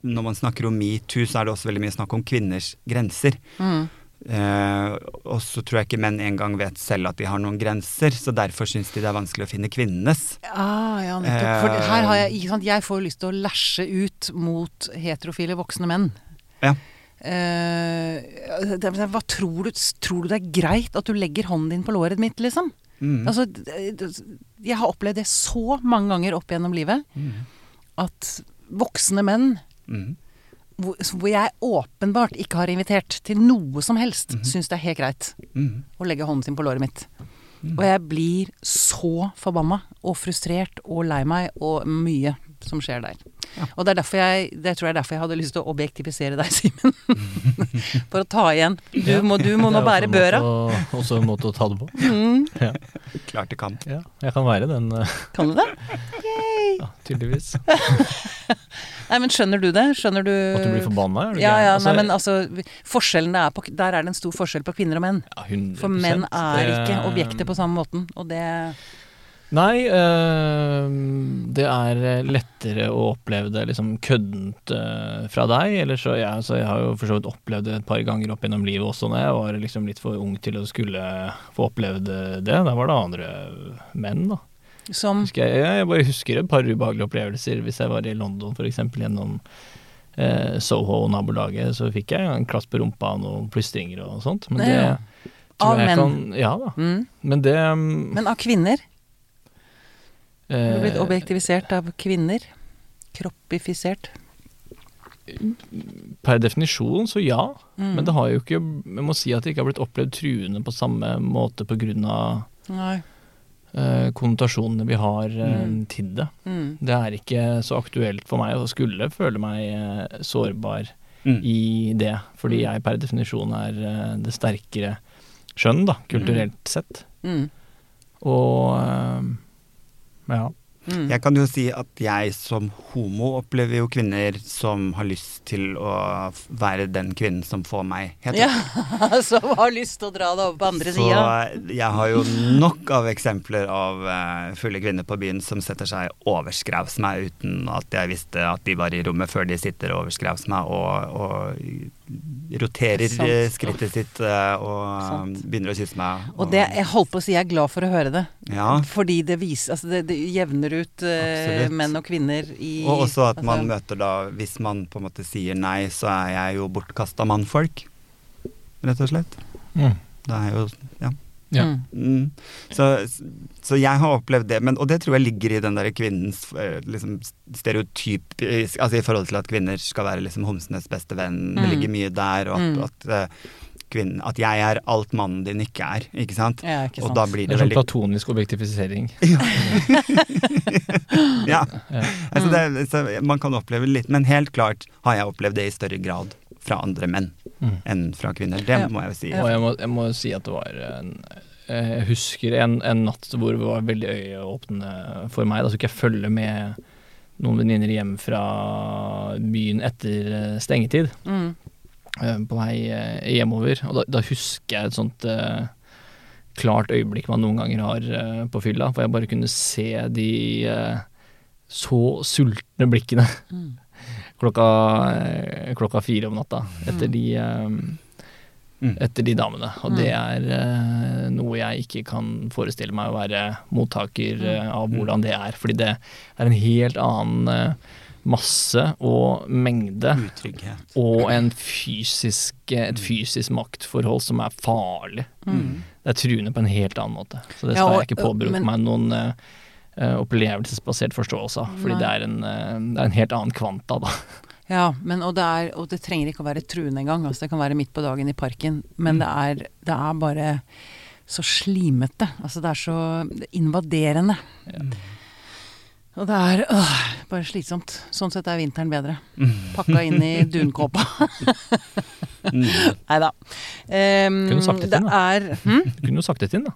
Når man snakker om metoo, så er det også veldig mye snakk om kvinners grenser. mm. Eh, og så tror jeg ikke menn engang vet selv at de har noen grenser, så derfor syns de det er vanskelig å finne kvinnenes. Ah, ja, nettopp. For her har jeg, ikke sant, jeg får lyst til å læsje ut mot heterofile voksne menn. Ja. Eh, det, hva tror du, tror du det er greit at du legger hånden din på låret mitt, liksom? Mm. Altså, d- jeg har opplevd det så mange ganger opp gjennom livet Mm. at voksne menn Mm. hvor, hvor jeg åpenbart ikke har invitert til noe som helst, syns det er helt greit Mm. å legge hånden sin på låret mitt. Og jeg blir så forbanna og frustrert og lei meg og mye som skjer der. Ja. Og det er derfor jeg Det tror jeg er derfor jeg hadde lyst til å objektifisere deg, Simen. For å ta igjen. Du må, du må nå bære børa. Også en måte å ta det på. Mm. Ja. Klart det kan. ja, jeg kan være den, eh, Kan du det? ja, tydeligvis. Nei, men skjønner du det? Skjønner du At du blir forbanna? Ja, ja, Altså, nei, men altså Forskjellen er på Der er det en stor forskjell på kvinner og menn. ja, 100%. For menn er ikke objekter på samme måten, og det Nei, øh, det er lettere å oppleve det liksom køddent øh, fra deg. Eller så, ja, så jeg har jo for så vidt opplevd det et par ganger opp gjennom livet også, når jeg var liksom litt for ung til å skulle få opplevd det. Da var det andre menn, da. Som jeg, jeg bare husker et par ubehagelige opplevelser hvis jeg var i London f.eks. gjennom eh, Soho-nabolaget. så fikk jeg en klass på rumpa og noen plystringer og sånt. Men det Ja. Av menn? Kan, ja da. mm. Men det um, Men av kvinner? Du blitt eh, objektivisert av kvinner? Kroppifisert? Per definisjon så ja, Mm. men det har jo ikke Jeg må si at det ikke har blitt opplevd truende på samme måte pga. Nei. Eh, konnotasjonene vi har eh, Mm. til det. Mm. Det er ikke så aktuelt for meg å skulle føle meg sårbar Mm. i det, fordi Mm. jeg per definisjon er det sterkere skjønn, da, kulturelt sett. Mm. Og eh, ja. Mm. Jeg kan jo si at jeg som homo opplever jo kvinner som har lyst til å være den kvinnen som får meg helt Ja, som har lyst til å dra det over på andre Så sida. jeg har jo nok av eksempler av uh, fulle kvinner på byen som setter seg overskrevs meg uten at jeg visste at de var i rommet før de sitter og overskrevs meg og, og roterer Sant. eh, skrittet sitt eh, og Sant. begynner å kysse meg. Og det, jeg holdt på å si jeg er glad for å høre det. Ja. Fordi det viser Altså, det, det jevner ut eh, Absolutt. menn og kvinner i Og også at man altså, møter da Hvis man på en måte sier nei, så er jeg jo bortkasta mannfolk. Rett og slett. Mm. Det er jo Ja. Ja. Mm. Mm. Så, så jeg har opplevd det, men, og det tror jeg ligger i den der kvinnens eh, liksom, stereotyp Altså i forhold til at kvinner skal være liksom homsenes beste venn. Det Mm. ligger mye der, og at, Mm. at, eh, kvinnen, at jeg er alt mannen din ikke er, ikke sant? Ja, ikke Og da blir Det det er sånn platonisk objektifisering. Ja. Ja. Altså det, så man kan oppleve litt, men helt klart har jeg opplevd det i større grad fra andre menn Mm. enn fra kvinner. Det Ja. må jeg jo si. Og jeg må, jeg må si at det var en, Jeg husker en, en natt hvor det var veldig øyeåpne for meg. Da skulle jeg følge med noen venninner hjem fra byen etter eh, stengetid. Mm. eh, På vei eh, hjemover. Og da, da husker jeg et sånt eh, klart øyeblikk man noen ganger har eh, på fylla. For jeg bare kunne se de eh, så sultne blikkene Mm. Klokka, eh, klokka fire om natta etter Mm. de eh, Mm. etter de damene. Og Mm. det er uh, noe jeg ikke kan forestille meg å være mottaker Mm. eh, av hvordan det er. Fordi det er en helt annen uh, masse og mengde Utrygghet. og en fysisk, et fysisk maktforhold som er farlig. Mm. Det er truende på en helt annen måte. Så det Ja, skal og- jeg ikke påberope meg noen eh, opplevelsesbasert forståelse av. Fordi det er, en, eh, det er en helt annen kvanta, da. Ja, men, og, det er, og det trenger ikke å være truende engang. Altså, det kan være midt på dagen i parken. Men det, er, det er bare så slimete. Altså, det er så invaderende. Og det er øh, bare slitsomt. Sånn sett er vinteren bedre. Pakka inn i dunkåpa. Mm. Nei da. Um, Kunne sagt det til, det er hm? Du kunne jo sagt det til da.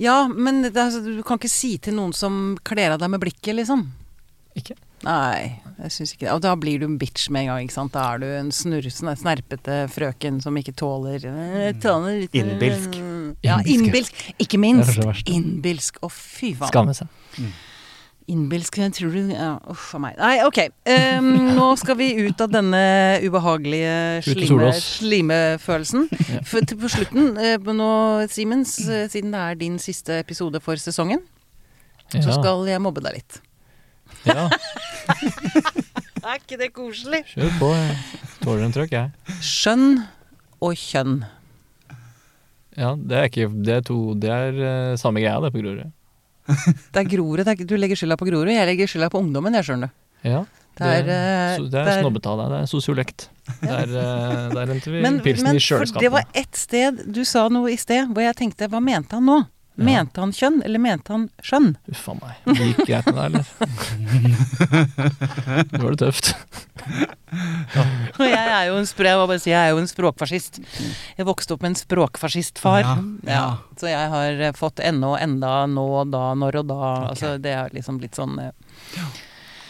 Ja, men det, altså, du kan ikke si til noen som kler av deg med blikket, liksom. Ikke? Nei, jeg syns ikke det. Og da blir du en bitch med en gang, ikke sant. Da er du en snurrsende, snerpete frøken som ikke tåler eh, tåler litt- Innbilsk. Ja, Innbilsk, Ikke minst. Innbilsk. Å, fy faen. Skamme seg. Innbilsk, jeg tror du ja, Uff a meg. Nei, ok. Um, nå skal vi ut av denne ubehagelige slime, slimefølelsen. Ja. På slutten, eh, nå, Simens, siden det er din siste episode for sesongen, så skal jeg mobbe deg litt. ja, Er ikke det koselig? kjør på. Jeg tåler en trøkk, jeg. Skjønn og kjønn. Ja, det er ikke Det er to Det er uh, samme greia, det, på Grorud. Det er Grorud. Du legger skylda på Grorud, jeg legger skylda på ungdommen, jeg skjønner du. Ja. Det er, eh, det er det er- snobbet av deg. Det er sosiolekt. Der, eh, der vi Men, pilsen men i kjøleskapet. det var ett sted Du sa noe i sted hvor jeg tenkte Hva mente han nå? Ja. Mente han kjønn, eller mente han skjønn? Uff a meg. Det gikk greit med deg, eller? Nå var det tøft. Og jeg er jo en, jeg bare si, jeg er jo en språkfascist. Jeg vokste opp med en språkfascistfar. Ja, ja. Så jeg har eh, fått ennå, enda, nå, da, når og da. Altså, det er liksom litt sånn ja.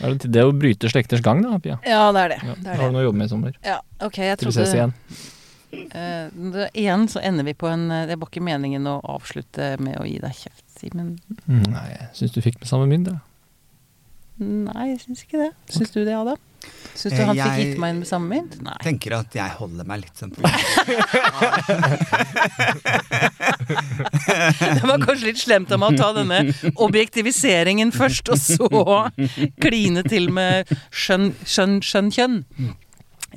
Er det, det å bryte slekters gang, da, Pia. Ja, det er det. Ja. det, er Har du noe å jobbe med i sommer? Ja, ok, jeg Til vi ses igjen. Eh, Igjen så ender vi på en eh, Det var ikke meningen å avslutte med å gi deg kjeft, Simen. Mm, Nei, jeg syns du fikk med samme mynt, jeg. Nei, jeg syns ikke det. Syns du det, Ada? Syns du han han fikk gitt meg med samme mynt? Nei. tenker at jeg holder meg litt sånn på Det var kanskje litt slemt av meg å ta denne objektiviseringen først, og så kline til med skjønn, skjønn, skjønn kjønn.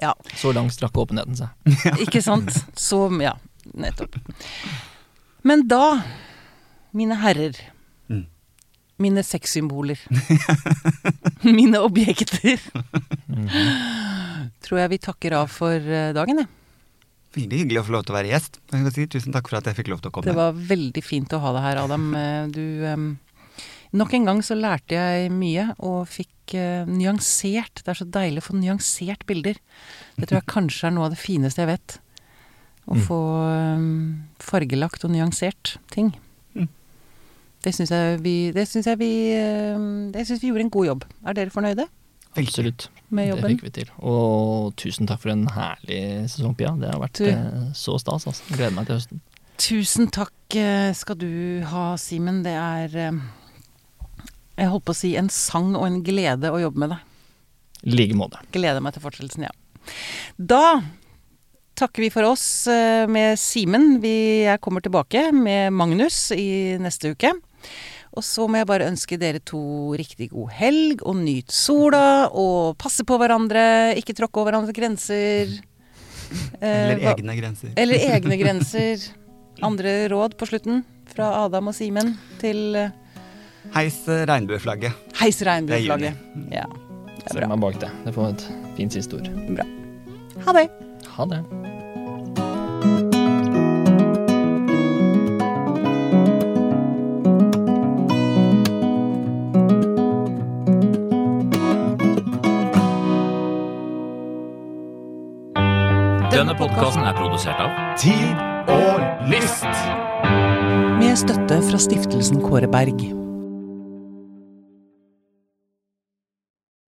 Ja, Så langt strakk åpenheten seg. ikke sant? Så ja, nettopp. Men da, mine herrer, Mm. mine sexsymboler, mine objekter, Mhm. tror jeg vi takker av for eh, dagen, jeg. Veldig hyggelig å få lov til å være gjest. Jeg si Tusen takk for at jeg fikk lov til å komme. Det var veldig fint å ha deg her, Adam. Eh, Du em, Nok en gang så lærte jeg mye, og fikk uh, nyansert Det er så deilig å få nyansert bilder. Det tror jeg kanskje er noe av det fineste jeg vet. Å Mm. få um, fargelagt og nyansert ting. Mm. Det syns jeg vi Det syns jeg vi uh, Det syns vi gjorde en god jobb. Er dere fornøyde Absolutt. med Det fikk vi til. Og tusen takk for en herlig sesong, Pia. Det har vært eh, så stas. Altså. Gleder meg til høsten. Tusen takk skal du ha, Simen. Det er Jeg holdt på å si en sang og en glede å jobbe med deg. I like måte. Gleder meg til fortsettelsen, ja. Da takker vi for oss eh, med Simen. Jeg kommer tilbake med Magnus i neste uke. Og så må jeg bare ønske dere to riktig god helg, og nyt sola, og passe på hverandre, ikke tråkke over hverandres grenser. Eller Eh, egne grenser. Eller egne grenser. Andre råd på slutten fra Adam og Simen til eh, Heis regnbueflagget. Heis regnbueflagget. Ja, det er bra. bra. meg bak det. Det får et fint siste ord. Ha det. Ha det. Denne podkasten er produsert av Tid og lyst! Med støtte fra stiftelsen Kåre Berg.